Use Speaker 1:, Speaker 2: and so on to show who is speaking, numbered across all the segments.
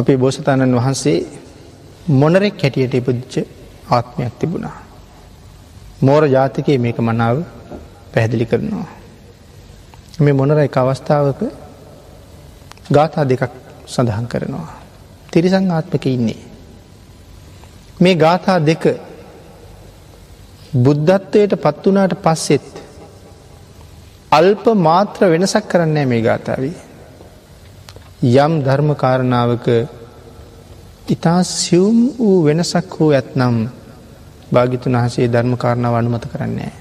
Speaker 1: අපේ බෝසතාණන් වහන්සේ මොනරෙක් හැටියට ඉපදිච්ච ආත්මයක් තිබුණා. මෝර ජාතිකයේ මේක මනාව පැහැදිලි කරනවා. මේ මොනර එක අවස්ථාවක ගාථා දෙකක් සඳහන් කරනවා. තිරිසං ආත්මක ඉන්නේ. මේ ගාථා දෙක බුද්ධත්වයට පත්වනාට පස්සෙත් අල්ප මාත්‍ර වෙනසක් කරන්නේ මේ ගාථාවී. යම් ධර්ම කාරණාවක ඉතා සියුම් වූ වෙනසක් හෝ ඇත්නම් භාගිතුන් වහසේ ධර්ම කාරණාව අනුමත කරන්නේ.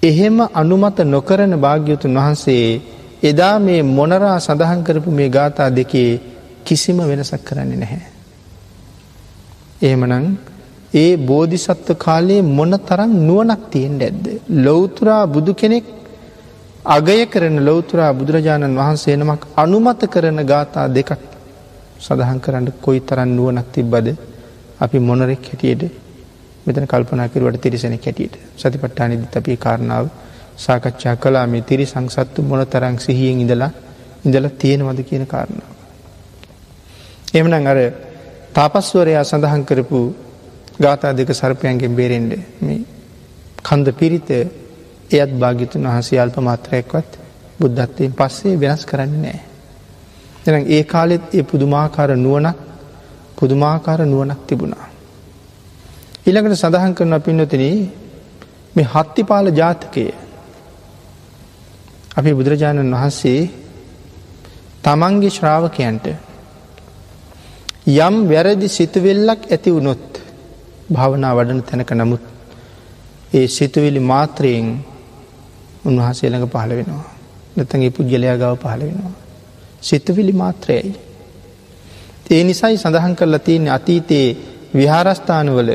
Speaker 1: එහෙම අනුමත නොකරන භාග්‍යතුන් වහන්සේ එදා මේ මොනරා සඳහන් කරපු මේ ගාථා දෙකේ කිසිම වෙනසක් කරන්නේ නැහැ. එහෙමනං ඒ බෝධිසත්ව කාලයේ මොන තරම් නුවනක් තියෙන් ඇද්ද. ලොවතුරා බුදු කෙනෙක් අගය කරන ලොවතුරා බුදුරජාණන් වහන්සේ නමක් අනුමත කරන ගාථා දෙකක් සඳහන් කරන්න කොයි තරන් නුවනක් තිබ්බද අපි මොනරෙක් හැටියට මෙතන කල්පනා කරුවට තිරිසන කැටියට සතිපට්ටානිදිත් අපේ කාරණාව සාකච්ඡා කලා මේ තිරි සංසත්තු මොන තරං සිහියෙන් ඉඳලා ඉඳලා තියෙනවද කියන කාරණාව. එමනං අර තාපස්වරයා සඳහන් කරපු ගාථා දෙක සර්පයන්ගෙන් බේරෙන්ඩ මේ කන්ද පිරිත එයත් භාගිතුන් වහසේ අල්ප මාත්‍රයක්වත් බුද්ධත්වයෙන් පස්සේ වෙනස් කරන්නේ නෑ. එන ඒ කාලෙත් ඒ පුදුමාකාර නුවනක් පුදුමාකාර නුවනක් තිබුණා. ඊළඟට සඳහන් කරන පින්නතින මේ හත්තිපාල ජාතකය අපි බුදුරජාණන් වහන්සේ තමන්ගේ ශ්‍රාවකයන්ට යම් වැරදි සිතුවෙල්ලක් ඇති වුණොත් භාවනා වඩන තැනක නමුත් ඒ සිතුවිලි මාත්‍රයෙන් උන්වහසේ ළඟ පහළ වෙනවා. නැතගේ පුද්ගලයා ගව පහළ වෙනවා. සිතවිලි මාත්‍රයයි. ඒ නිසයි සඳහන් කරලා තියන්නේ අතීතයේ විහාරස්ථානවල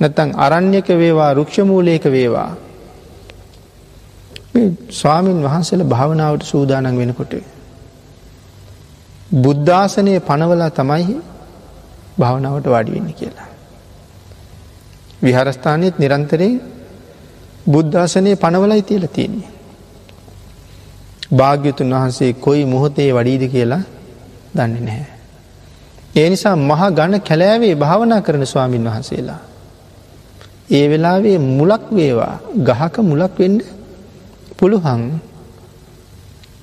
Speaker 1: නැතන් අරණ්‍යක වේවා රුක්ෂමූලයක වේවා. ස්වාමීන් වහන්සේල භාවනාවට සූදානන් වෙනකොට. බුද්ධාසනය පනවලා තමයි භාවනාවට වාඩිවෙන්න කියලා. විහාරස්ථානයත් නිරන්තරයෙන් බුද්ධාසනය පනවලයි තියල තියෙන්නේ. භාග්‍යතුන් වහන්සේ කොයි මොහොතේ වඩීද කියලා දන්නේ නැහැ. ඒ නිසා මහ ගණ කැලෑවේ භාවනා කරන ස්වාමීන් වහන්සේලා. ඒ වෙලාවේ මුලක් වේවා ගහක මුලක් වෙන්න පුළුහන්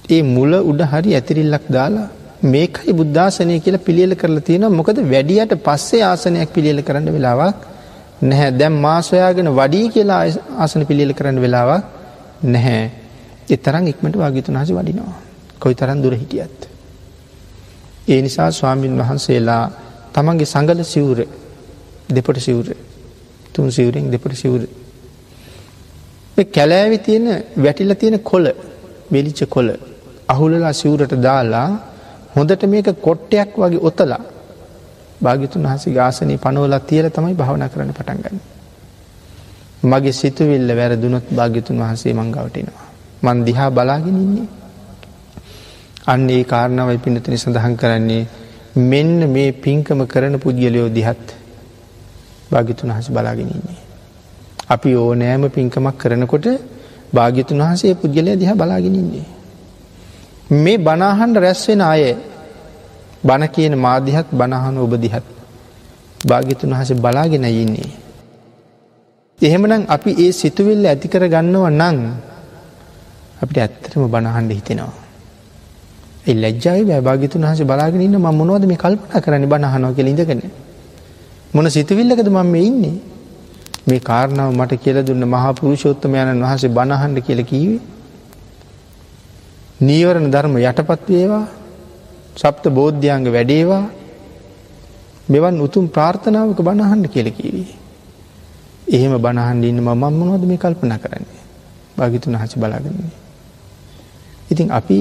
Speaker 1: ඒ මුල උඩ හරි ඇතිරිල්ලක් දාලා මේකයි බුද්ධාසනය කියලා පිළියල කරලා තියෙන මොකද වැඩියට පස්සේ ආසනයක් පිළියල කරන්න වෙලාවක් නැහැ දැම් මාසොයාගෙන වඩී කියලා ආසන පිළියල කරන්න වෙලාවක් නැහැ එතරම් ඉක්මට වාගිතුන් හසි වඩිනවා කොයි තරන් දුර හිටියත්. ඒ නිසා ස්වාමීන් වහන්සේලා තමන්ගේ සඟල සිවුර දෙපට සිවුර තුන් සිවුරෙන් දෙපට සිවුර. කැලෑවි තියෙන වැටිල තියෙන කොල වෙලිච්ච කොල අහුලලා සිවුරට දාලා හොඳට මේක කොට්ටයක් වගේ ඔතලා භාගිතුන් වහසේ ගාසනය පනුවලා තියල තමයි භාවන කරන පටන්ගන්න. මගේ සිතුවිල්ල වැරදුනොත් භාග්‍යතුන් වහන්සේ මංගවටෙනවා. මන් දිහා බලාගෙනන්නේ. අන්න ඒ කාරණාවයි පිනතන සඳහන් කරන්නේ මෙන්න මේ පින්කම කරන පුද්ගලයෝ දිහත් භාගිතුන් වහස බලාගෙනන්නේ. අපි ඕනෑම පින්කමක් කරනකොට භාගිතුන් වහසේ පුද්ගලය දිහා බලාගෙනන්නේ. මේ බනාහන්ඩ රැස්වෙන අය බණ කියන මාධ්‍යහත් බණහන ඔබ දිහත් භාගිතුන් වහස බලාගෙන ඉන්නේ. එහෙමනම් අපි ඒ සිතුවිල්ල ඇතිකර ගන්නව නං අපිට ඇත්තරම බණහන්ඩ හිතෙනවා. එ ලැජ්ජයි බෑභාගිතුන් වහස බලාගෙනන්න ම මොනවද මේ කල්පනා කරන්න බණහනෝ කෙලිඳගෙන. මොන සිතුවිල්ලකද මම ඉන්නේ මේ කාරණාව මට කියල දුන්න මහා පුරුෂෝත්තමයණන් වහසේ බණහන්ඩ කියල කීවේ. නීවරණ ධර්ම යටපත් වේවා සප්ත බෝධ්‍යංග වැඩේවා මෙවන් උතුම් ප්‍රාර්ථනාවක බණහන්ඩ කියලකිවී. එහෙම බණහන්ඩ ඉන්න ම මම්මනොද මේ කල්පන කරන්නේ භාගිතුන් හසි බලාගන්නේ. ඉතින් අපි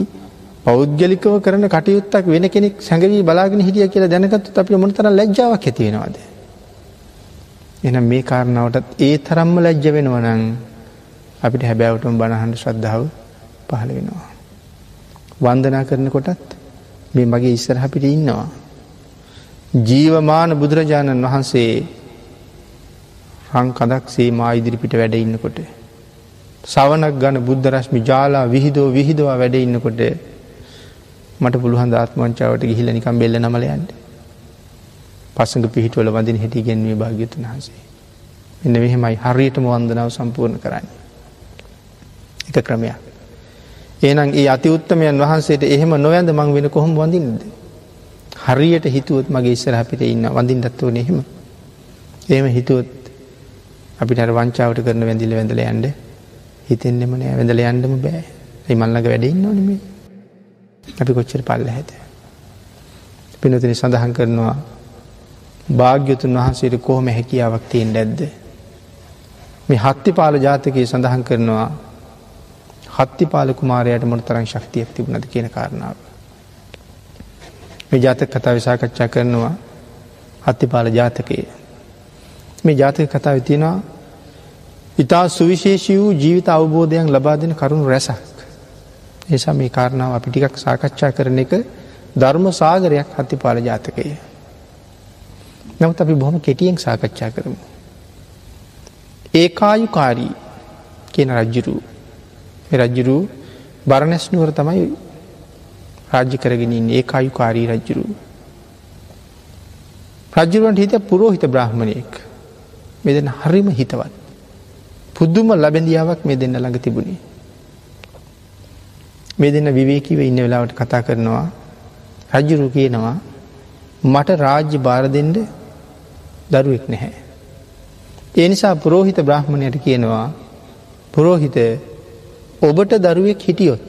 Speaker 1: පෞද්ගලිකව කරන කටයුත්තක් වෙන කෙනෙක් සැඟවී බලාගෙන හිටිය කියලා දැනකත් අපි මොනතර ලැජ්ජාවක් ඇතිවෙනවාද. එන මේ කාරණාවටත් ඒ තරම්ම ලැජ්ජ වෙනවනං අපිට හැබැවටම බණහන්ඩ ශ්‍රද්ධාව පහළ වෙනවා. වන්දනා කරන කොටත් මේ මගේ ඉස්සර අපිට ඉන්නවා. ජීවමාන බුදුරජාණන් වහන්සේ රං කදක් සේමා ඉදිරිපිට වැඩ ඉන්නකොට. සවනක් ගන බුද්ධ රශ්මි ජාලා විහිදෝ විහිදවා වැඩ ඉන්නකොට මට පුළුවන් ආත්මංචාවට ගිහිල නිකම් බෙල්ල නමලයන්ට පසඟ පිහිටවල වදින හිටි ගෙන්වේ භාග්‍යතුන් වහන්සේ. එන්න මෙහෙමයි හරියටම වන්දනාව සම්පූර්ණ කරන්න. එක ක්‍රමයක්. ඒනම් ඒ අති උත්තමයන් වහන්සේට එහෙම නොයන්ද මං වෙන කොහොම වඳින්නද. හරියට හිතුවත් මගේ ඉස්සර අපිට ඉන්න වඳින්ටත්වන එහෙම. එහෙම හිතුවත් අපිට වංචාවට කරන වැඳිල වැඳල යන්ඩ හිතෙන්නෙම නෑ වැඳල යන්නම බෑ මල්ලඟ වැඩඉන්න ඕනමේ අපි කොච්චර පල්ල හැත. පිනතින සඳහන් කරනවා භාග්‍යතුන් වහන්සේට කොහොම හැකියාවක් තියෙන් ඇද්ද. මේ හත්තිපාල ජාතකයේ සඳහන් කරනවා හත්තිපාල කුමාරයට මොන තරං ශක්තියක් තිබුණද කියන කාරණාව. මේ ජාතක කතා විසාකච්ඡා කරනවා හත්තිපාල ජාතකයේ. මේ ජාතක කතාව තියෙනවා ඉතා සුවිශේෂී වූ ජීවිත අවබෝධයන් ලබා දෙන කරුණු රැසක්. නිසා මේ කාරණාව අපි ටිකක් සාකච්ඡා කරන එක ධර්ම සාගරයක් හත්තිපාල ජාතකය. නමුත් අපි බොහොම කෙටියෙන් සාකච්ඡා කරමු. ඒකායුකාරී කියන රජ්ජුරු රජ්ජුරු බරණැස්නුවර තමයි රාජ්‍ය කරගෙනින් ඒකායුකාරී රජ්ජුරු. රජ්ජුරුවන්ට හිත පුරෝහිත බ්‍රහ්මණයෙක් මෙදන හරිම හිතවත්. පුද්දුම ලබැඳියාවක් මේ දෙන්න ළඟ තිබුණේ. මේ දෙන්න විවේකිව ඉන්න වෙලාවට කතා කරනවා රජ්ජුරු කියනවා මට රාජ්‍ය බාර දෙෙන්ඩ දරුවෙක් නැහැ. ඒ නිසා පුරෝහිත බ්‍රහ්මණයට කියනවා පුරෝහිත ඔබට දරුවෙක් හිටියොත්.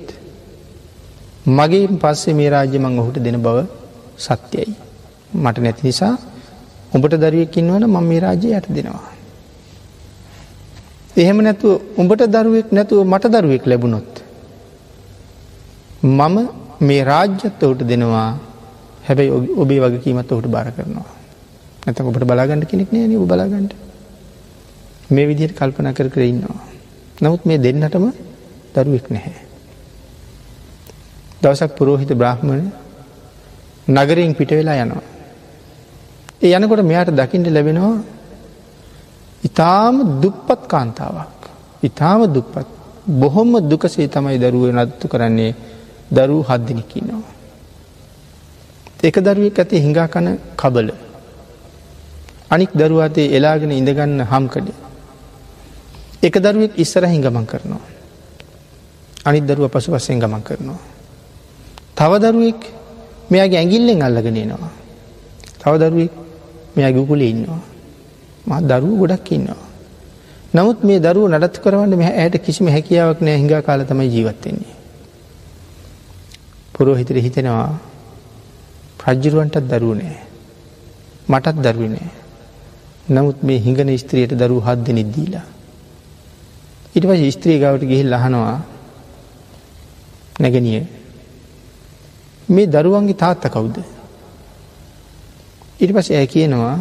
Speaker 1: මගේ පස්සේ මේ රාජ්‍ය මං ඔහුට දෙන බව සත්‍යයි. මට නැති නිසා උඹට දරුවෙක්කින් වන මං මේ රාජ්‍ය යට දෙනවා. එහෙම නැතුව උඹට දරුවෙක් නැතුව මට දරුවෙක් ලැබුණොත්. මම මේ රාජ්‍යත්ත ඔහුට දෙනවා හැබැයි ඔබේ වගකීමත් ඔහුට බාර කරනවා. නැත ඔබට බලාගන්න කෙනෙක් නෑ ඔබ බලාගන්නට මේ විදිහයට කල්පනා කර කර ඉන්නවා. නමුත් මේ දෙන්නටම දරුවෙක් නැහැ. දවසක් පුරෝහිත බ්‍රහ්මණ නගරයෙන් පිට වෙලා යනවා. ඒ යනකොට මෙයාට දකිින්ට ලැබෙනවා ඉතාම දුප්පත් කාන්තාවක්. ඉතාම දුප්පත් බොහොම දුකසේ තමයි දරුව නත්තු කරන්නේ දරූ හද්දිනිකින්නවා. එක දරුවෙක් ඇති හිඟා කන කබල. අනික් දරුවාතේ එලාගෙන ඉඳගන්න හම්කඩ. එක දරුවෙක් ඉස්සර හිඟමන් කරනවා. අනිත් දරුව පසු පස්සෙන් ගමන් කරනවා. තව දරුවෙක් මෙයාගේ ඇගිල්ලෙන් අල්ලගෙනනවා. තව දරුවෙක් මෙයා ගුකුල ඉන්නවා. මත් දරුව ගොඩක් ඉන්නවා. නමුත් මේ දරුව නඩත්තු කරවන්න මෙ ඇයට කිසිම හැකියාවක් නෑ හිඟා කාල තමයි ජීවත්වෙන්නේ. පුරෝහිතර හිතෙනවා රජ්ජරුවන්ටත් දරුව නෑ. මටත් දරුව නෑ. නමුත් මේ හිඟන ස්ත්‍රියයට දරු හත් දෙනෙක් දීලා. ඉට පස ස්ත්‍රී ගවට ගිහිල් අහනවා නැගනිය මේ දරුවන්ගේ තාත්ත කවුද. ඉට පස ඇ කියනවා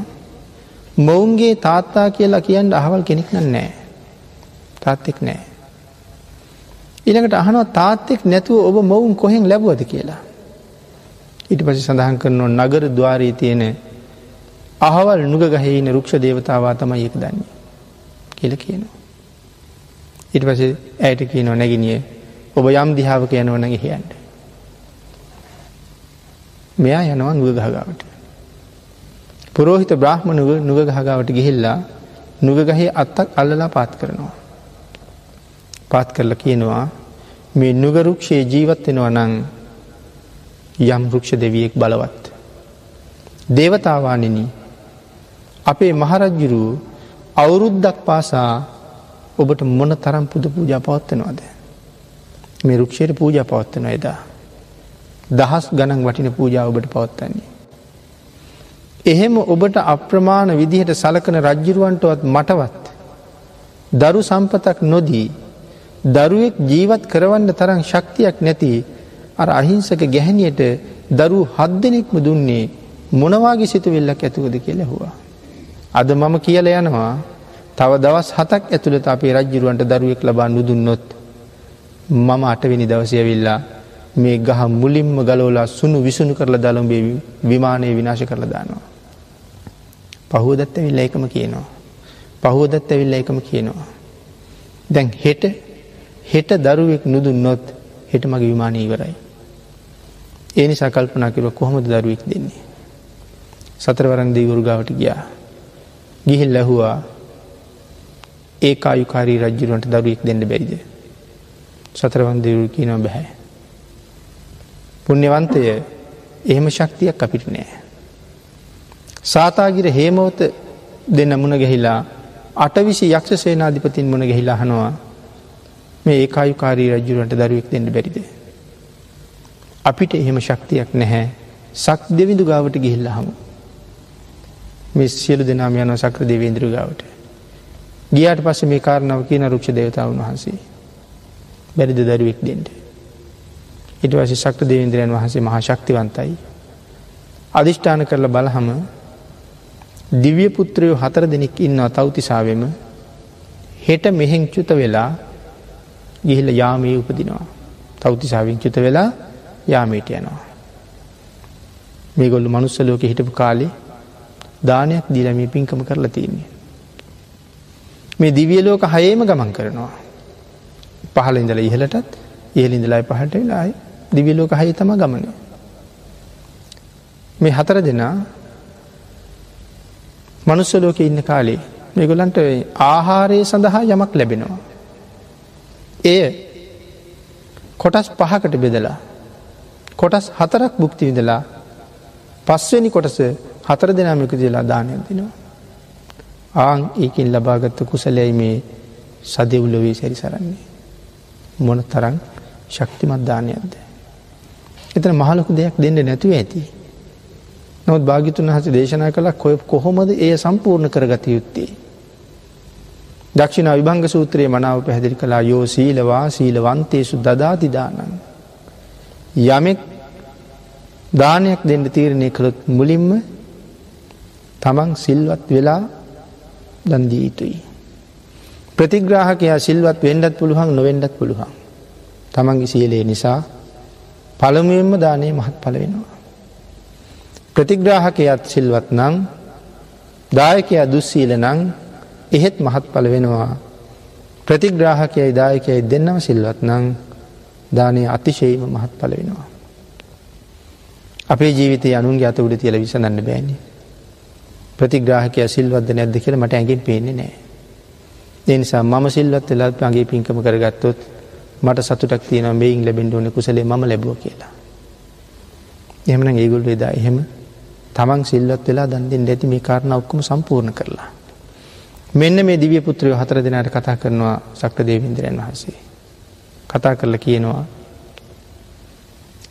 Speaker 1: මොවුන්ගේ තාත්තා කියලා කියන්න අහවල් කෙනෙක් නෑ තාත්තෙක් නෑ. ඉළඟට අහනවා තාත්තෙක් නැතුව ඔබ මොවුන් කොහෙන් ලැබුවද කියලා. ඉට පසි සඳහන් කරනවා නගර දවාරී තියෙන අහවල් නුග ගහහින රුක්ෂ දේවතාවා තමයි ඒක දන්නේ කියල කියනවා. ඉට පස ඇයට කියනවා නැගිනිය ඔබ යම් දිහාාවක යනවනගේ හියන්ට. මෙයා යනවා නුග ගහගාවට. පුරෝහිත බ්‍රහ්මණුව නුග ගහගාවට ගිහිල්ලා නුග ගහේ අත්තක් අල්ලලා පාත් කරනවා. පාත් කරලා කියනවා මේ නුගරුක්ෂයේ ජීවත්වෙනවා නං යම් රුක්ෂ දෙවියෙක් බලවත්. දේවතාවානෙන අපේ මහරජ්ජුරු අවුරුද්දක් පාසා ඔබට මොන තරම් පුද පූජා පවත්වනවාද. මේ රුක්ෂයට පූජා පවත්වන එදා. දහස් ගණන් වටින පූජා ඔබට පවත්වන්නේ. එහෙම ඔබට අප්‍රමාණ විදිහට සලකන රජ්ජිරුවන්ටවත් මටවත්. දරු සම්පතක් නොදී දරුවෙක් ජීවත් කරවන්න තරම් ශක්තියක් නැති අර අහිංසක ගැහැනියට දරු හත් දෙනෙක්ම දුන්නේ මොනවාගේ සිතුවෙල්ලක් ඇතුවද කියල හවා. අද මම කියල යනවා තව දවස් හතක් ඇතුළට අපේ රජ්ජිරුවන්ට දරුවෙක් ලබා නුදුන්නොත් මම අටවෙනි දවසයවිල්ලා මේ ගහ මුලින්ම ගලෝලා සුණු විසුණු කරලා දළම්බේ විමානය විනාශ කරලා දානවා. පහුවදත්ත විල්ල එකම කියනවා. පහුවදත්ත විල්ල එකම කියනවා. දැන් හෙට හෙට දරුවෙක් නුදුන් නොත් හෙට මගේ විමානය ඉවරයි. ඒ නිසා කල්පනා කිරුව කොහොමද දරුවෙක් දෙන්නේ. සතරවරන් දෙවුරු ගාවට ගියා. ගිහිල් ලැහුවා ඒ අයුකාරී රජ්ජුරුවන්ට දරුවෙක් දෙන්න බැරිද. සතරවන් දෙවරු කියනව බැහැ. පුුණ්‍යවන්තය එහෙම ශක්තියක් අපිට නෑ. සාතාගිර හේමෝත දෙන්න මුණ ගැහිලා අටවිසි යක්ෂ සේනාධිපතින් මුණ ගැහිලා හනවා මේ ඒ අයුකාරී රජ්ජුරුවන්ට දරුවෙක් දෙන්න බැරිද. අපිට එහෙම ශක්තියක් නැහැ සක් දෙවිදු ගාවට ගිහිල්ල හමු. මේ සියලු දෙනාම යන සක්‍ර දෙවේන්ද්‍ර ගාවට. ගියාට පස්ස මේ කාරණාව කියන රුක්ෂ දේවතාවන් වහන්සේ. බැරිද දරුවෙක් දෙෙන්ට. ඉට වසි ශක්‍ර දේවේන්ද්‍රයන් වහන්සේ මහා ශක්තිවන්තයි. අධිෂ්ඨාන කරල බලහම දිවිය පුත්‍රයෝ හතර දෙනෙක් ඉන්නවා තවතිසාවම හෙට මෙහෙන් චුත වෙලා ගිහිල යාමී උපදිනවා. තවතිසාවින් චුත වෙලා යාමේට යනවා. මේ ගොල්ලු මනුස්සලෝක හිටපු කාලේ දානයක් දීලමී පින්කම කරලා තියන්නේ. මේ දිවියලෝක හයේම ගමන් කරනවා. පහල ඉඳල ඉහලටත් ඉහලින්දලයි පහට වෙලායි දිවියලෝක හය තම ගමන. මේ හතර දෙනා මනුස්සලෝක ඉන්න කාලේ මේගොලන්ට ආහාරය සඳහා යමක් ලැබෙනවා. එය කොටස් පහකට බෙදලා කොටස් හතරක් බුක්ති විදලා පස්වනි කොටස හතර දෙනාමක දිලා දානයක් දෙනවා. ආං ඒකින් ලබාගත්ත කුසලැයි මේ සදවුලොවේ සැරි සරන්නේ. මොන තරං ශක්තිමත් දානයක්ද. එතන මහලොකු දෙයක් දෙන්න නැතුව ඇති. නොත් භාගිතුන් හස දේශනා කළ කොය කොහොමද එය සම්පූර්ණ කරගත යුත්තේ. දක්ෂිණ විභංග සූත්‍රයේ මනාව පැහැදිලි කලා යෝ සීලවා සීලවන්තේසු දදාතිදානන්. යමෙක් දානයක් දෙන්න තීරණය කළොත් මුලින්ම තමන් සිල්වත් වෙලා දන්දී යුතුයි. ප්‍රතිග්‍රාහකයා සිල්වත් වෙන්ඩත් පුළුවන් නොවෙන්ඩත් පුළුවන්. තමන්ගේ සියලේ නිසා පළමුුවෙන්ම දානය මහත් පල වෙනවා. ප්‍රතිග්‍රාහකයත් සිල්වත් නං දායකයා දුස්සීල නං එහෙත් මහත් පල වෙනවා. ප්‍රතිග්‍රාහකයයි දායකයයි දෙන්නම සිල්වත් නං දානය අතිශයීම මහත් පල වෙනවා. අපේ ජීවිතය අනුන්ගේ අත උඩ තියල විසඳන්න බෑන්නේ. ප්‍රතිග්‍රාහකය සිල්වද නැද්ද කියල මට ඇගෙන් පේන්නේ නෑ. එනිසා මම සිල්වත් වෙලාත් අගේ පින්කම කරගත්තොත් මට සතුටක් තියන මේයින් ලැබෙන්ඩ ඕන කුසලේ ම ලැබුව කියලා. එහමන ඒගුල් වෙදා එහෙම තමන් සිල්වත් වෙලා දන්දෙන් ඇති මේ කාරණ ඔක්කම සම්පූර්ණ කරලා. මෙන්න මේ දිවිය පුත්‍රය හතර දෙනාට කතා කරනවා සක්‍ර දේවින්දරයන් වහන්සේ. කතා කරලා කියනවා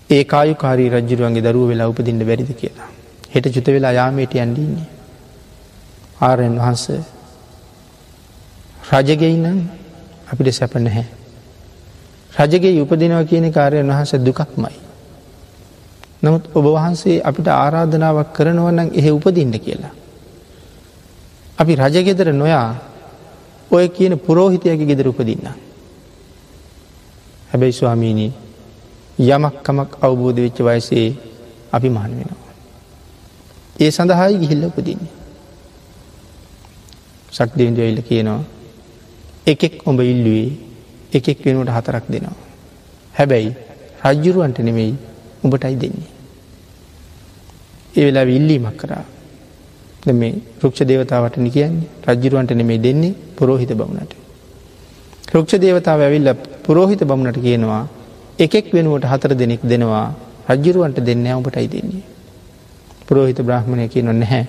Speaker 1: ඒ කායුකාරී රජ්ජුරුවන්ගේ දරුව වෙලා උපදින්න බැරිද කියලා. හෙට චුත වෙලා යාමේට යන්ඩීන්නේ. ආරයන් වහන්ස රජගෙයිනම් අපිට සැප නැහැ. රජගේ උපදිනව කියන කාරයන් වහන්ස දුකක්මයි. නමුත් ඔබ වහන්සේ අපිට ආරාධනාවක් කරනවනම් එහෙ උපදින්න කියලා. අපි රජගෙදර නොයා ඔය කියන පුරෝහිතයක ගෙදර උපදින්න. හැබැයි ස්වාමීණී යමක්කමක් අවබෝධ වෙච්ච වයසේ අපි මහන් වෙනවා. ඒ සඳහායි ගිහිල්ල උපදින්නේ. ශක්තිවින්ද ඉල්ල කියනවා එකෙක් ඔඹ ඉල්ලුවේ එකෙක් වෙනුවට හතරක් දෙනවා. හැබැයි රජ්ජුරුවන්ට නෙමෙයි උඹටයි දෙන්නේ. ඒ වෙලා ඉල්ලීමක් කරා මේ රුක්ෂ දේවතාවට නිකයන්නේ රජ්ජුරුවන්ට නෙමේ දෙන්නේ පුරෝහිත බවුණට. රුක්ෂ දේවතාව ඇවිල්ල පුරෝහිත බමුණට කියනවා එකෙක් වෙනුවට හතර දෙනෙක් දෙනවා රජ්ජුරුවන්ට දෙන්න ඔබටයි දෙන්නේ. පුරෝහිත බ්‍රහ්මණය කියන නැහැ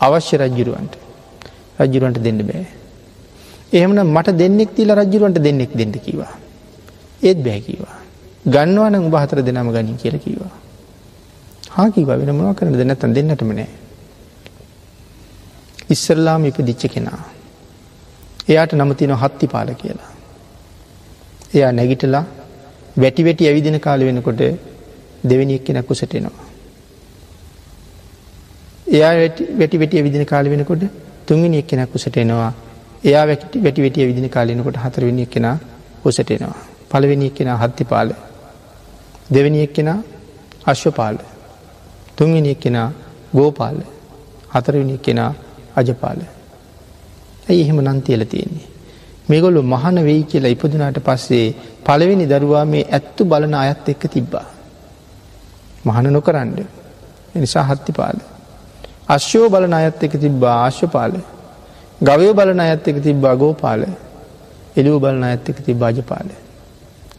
Speaker 1: අවශ්‍ය රජ්ජුරුවන්ට රජ්ජුරුවන්ට දෙන්න බෑ. එහෙමන මට දෙන්නෙක් තිීල රජ්ජුරුවන්ට දෙන්නෙක් දෙන්න කිවා. ඒත් බෑකිවා. ගන්නවන උඹ හතර දෙනම ගනින් කියල කිවා. හාකිවා වෙන මොවා කරන දෙන්නත්තන් දෙන්නටම නෑ. ඉස්සරලාම ඉපදිච්ච කෙනා. එයාට නමතින හත්ති පාල කියලා. එයා නැගිටලා වැටි වැටි ඇවිදින කාල වෙනකොට දෙවැනික් කෙනක් කුසටෙනවා. එයා වැටි වැටි ඇවිදින කාල වෙනකොට තුන්ගනි එක්කෙනක් කුසට එනවා එයා වැටි වැටි වැටිය විදින කාලනකොට හතරවෙනි එක්කෙන කුසට එනවා. පළවෙනි එක්කෙන හත්ති පාල දෙවැනි එක්කෙන අශ්වපාල තුන්ගනි එක්කෙන ගෝපාල හතරවෙනි එක්කෙන අජපාල ඇයි එහෙම නන්තියල තියෙන්නේ. මේගොල්ලු මහන වෙයි කියලා ඉපදුනාට පස්සේ පළවෙනි දරුවා මේ ඇත්තු බලන අයත් එක්ක තිබ්බා. මහන නොකරන්ඩ නිසා හත්ති පාල. අශ්‍යෝ බලන අයත් එක තිබ්බ ආශ්‍ය පාල ගවය බලන අයත් එක තිබ්බ අගෝ පාල එලිව බලන අයත් එක ති භාජ පාල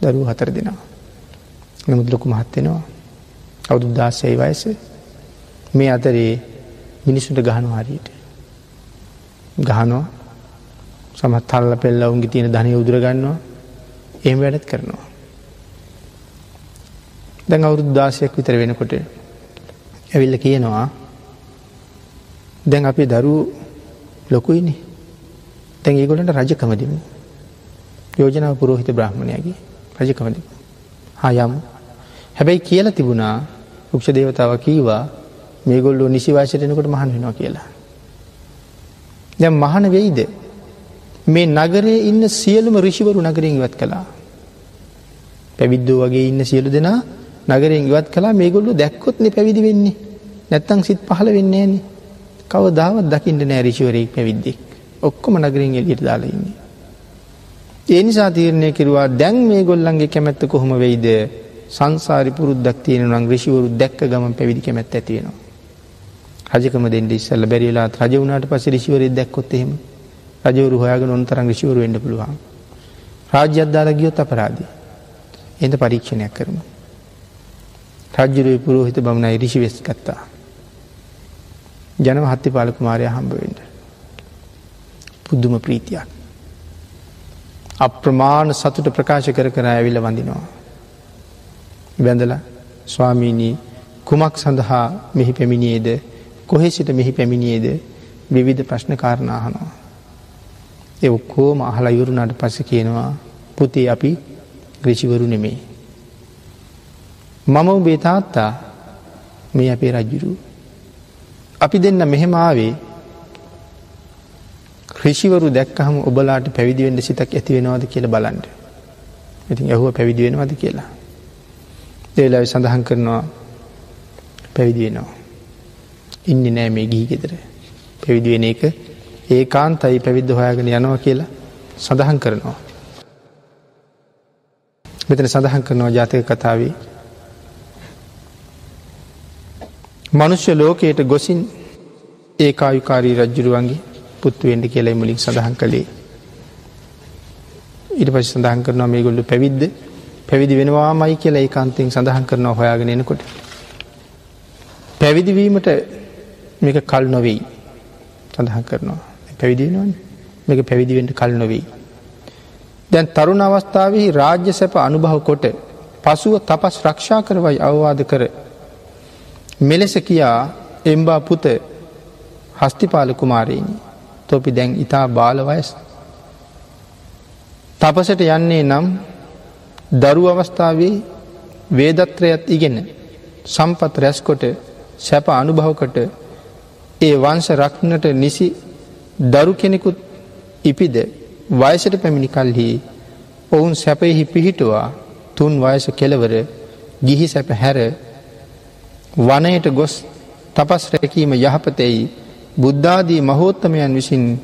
Speaker 1: දරුව හතර දෙෙනවා. නමුත් ලොකු මහත්වෙනවා අවුදුදාසයයි වයස මේ අතරේ මිනිස්සුට ගහනු හරියට. ගහනවා සමත් තල්ල පෙල්ල උන්ගේ තියෙන ධනය උදුරගන්නවා එහම වැඩත් කරනවා. දැන් අවුරුදු දාසයක් විතර වෙනකොට ඇවිල්ල කියනවා දැන් අපි දරු ලොකුයිනි තැන් ඒගොලට රජකමදිමු යෝජනාව පුරෝහිත බ්‍රහ්මණයගේ රජකමදිමු හා යමු. හැබැයි කියල තිබුණා උක්ෂ දේවතාව කීවා මේගොල්ලෝ නිසිවාශයටනකොට මහන් වෙනවා කියලා. දැම් මහන වෙයිද? මේ නගරේ ඉන්න සියලුම රිෂිවරු නගරින් ඉවත් කළා. පැවිද්දෝ වගේ ඉන්න සියලු දෙනා නගරෙන් ඉවත් කලා මේගොල්ලු දැක්කොත්න පැවිදි වෙන්නේ. නැත්තං සිත් පහල වෙන්නේ න කව දාවත් දකිින්ට නෑ රිෂිවරයෙක් පැවිද්දෙක් ඔක්කොම නගරින් එලියට දාලඉන්නේ. ඒ නිසා තීරණය කිරවා දැන් මේ ගොල්ලන්ගේ කැමැත්ත කොහොම වෙයිද සංසාරි පුරුද්දක් තියෙන නම් රිෂිවරු දැක්ක ගම පැවිදි කැමැත් ඇතිවෙනවා. රජකම දෙට ඉස්සල්ල බැරිලා රජ වුණට පස රිසිවර දැක්කොත්තෙම රජවරු හොයාග නොන්තරන් රිසිවරු වෙන්ඩ පුළුවන්. රාජ්‍යද්දාල ගියොත් අපරාදී. එඳ පරීක්ෂණයක් කරම. රජ්ජුරුව පුරෝහිත බමනයි රිෂි වෙස් ගත්තා. ජනව හත්ති පාලකුමාරය හම්බවෙන්ට. පුද්දුම ප්‍රීතියක්. අප්‍රමාණ සතුට ප්‍රකාශ කර කර ඇවිල වඳිනවා. බැඳල ස්වාමීණී කුමක් සඳහා මෙහි පැමිණියේද කොහෙ සිට මෙහි පැමිණියේද විවිධ ප්‍රශ්න කාරණාහනවා. එ ඔක්කෝම අහලා යුරුණට පස කියනවා පුතේ අපි ග්‍රෂිවරු නෙමේ. මම උබේ තාත්තා මේ අපේ රජ්ජුරු. අපි දෙන්න මෙහෙමාවේ ක්‍රෂිවරු දැක්කහම ඔබලාට පැවිදිවෙන්ට සිතක් ඇති වෙනවාද කියල බලන්ට. ඉතින් ඇහුව පැවිදි වෙනවාද කියලා. ඒලාව සඳහන් කරනවා පැවිදිවෙනවා. ඉන්න නෑ මේ ගිහි ගෙදර පැවිදිවෙන එක ඒ කාන්තයි පැවිද්ධ හොයාගෙන යනවා කියලා සඳහන් කරනවා. මෙතන සඳහන් කරනවා ජාතක කතාවේ. මනුෂ්‍ය ලෝකයට ගොසින් ඒකායුකාරී රජ්ජුරුවන්ගේ පුත්තුවෙන්ඩ කියලයි මුලින් සඳහන් කළේ. ඉට පස් සඳහන් කරනවා මේ ගොල්ලු පැවිද්ද පැවිදි වෙනවාමයි කියලා ඒ කාන්තෙන් සඳහන් කරනවා හොයාගෙනනකොට. පැවිදිවීමට මේක කල් නොවෙයි සඳහන් කරනවා පැවිදිනවන මේක පැවිදිවෙන්ට කල් නොවෙයි. දැන් තරුණ අවස්ථාවහි රාජ්‍ය සැප අනුභව කොට පසුව තපස් රක්ෂා කරවයි අවවාද කර. මෙලෙස කියා එම්බා පුත හස්තිපාල කුමාරයනි තොපි දැන් ඉතා බාලවයස්. තපසට යන්නේ නම් දරු අවස්ථාවේ වේදත්‍රයත් ඉගෙන සම්පත් රැස්කොට සැප අනුභවකට ඒ වංශ රක්නට නිසි දරු කෙනෙකුත් ඉපිද වයසට පැමිණි කල්හි ඔවුන් සැපයෙහි පිහිටුවා තුන් වයස කෙලවර ගිහි සැප හැර වනයට ගොස් තපස් රැකීම යහපතැයි බුද්ධාදී මහෝත්තමයන් විසින්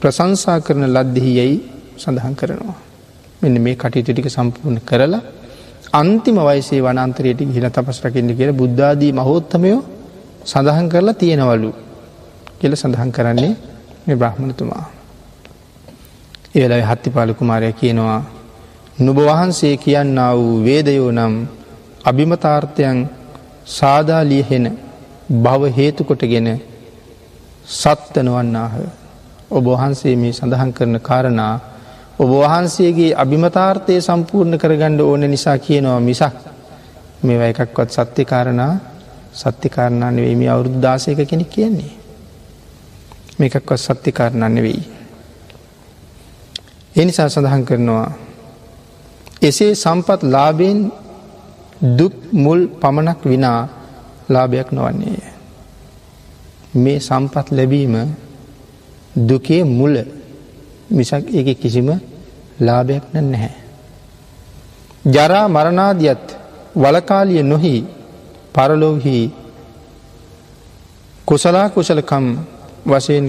Speaker 1: ප්‍රසංසා කරන ලද්දෙහි යැයි සඳහන් කරනවා. මෙන්න මේ කටයුතු ටික සම්පූර්ණ කරලා අන්තිම වයිසේ වනන්තරයට හිල තපස් රකින්න කියල බුද්ධාදී මහෝත්තමයෝ සඳහන් කරලා තියෙනවලු කියල සඳහන් කරන්නේ මේ බ්‍රහ්මණතුමා. ඒලයි හත්තිපාල කුමාරය කියනවා නුබ වහන්සේ කියන්න වූ වේදයෝ නම් අභිමතාර්ථයන් සාදාලියහෙන බව හේතුකොටගෙන සත්තනවන්නාහ. ඔබ වහන්සේ මේ සඳහන් කරන කාරණා ඔබ වහන්සේගේ අභිමතාර්ථය සම්පූර්ණ කරගණ්ඩ ඕන නිසා කියනවා මිසක් මේව එකක්වත් සත්‍යකාරණා සත්‍යකාරණා නෙවෙයි මේ අවුරුදු දාසයක කෙනෙක් කියන්නේ. මේකක්වත් සත්‍යකාරණන්න වෙයි. එනිසා සඳහන් කරනවා එසේ සම්පත් ලාබෙන් දුක් මුල් පමණක් විනා ලාභයක් නොවන්නේය. මේ සම්පත් ලැබීම දුකේ මුල මිසක් එක කිසිම ලාභයක් න නැහැ. ජරා මරණාදියත් වලකාලිය නොහි පරලෝහි කුසලා කුසලකම් වශයෙන්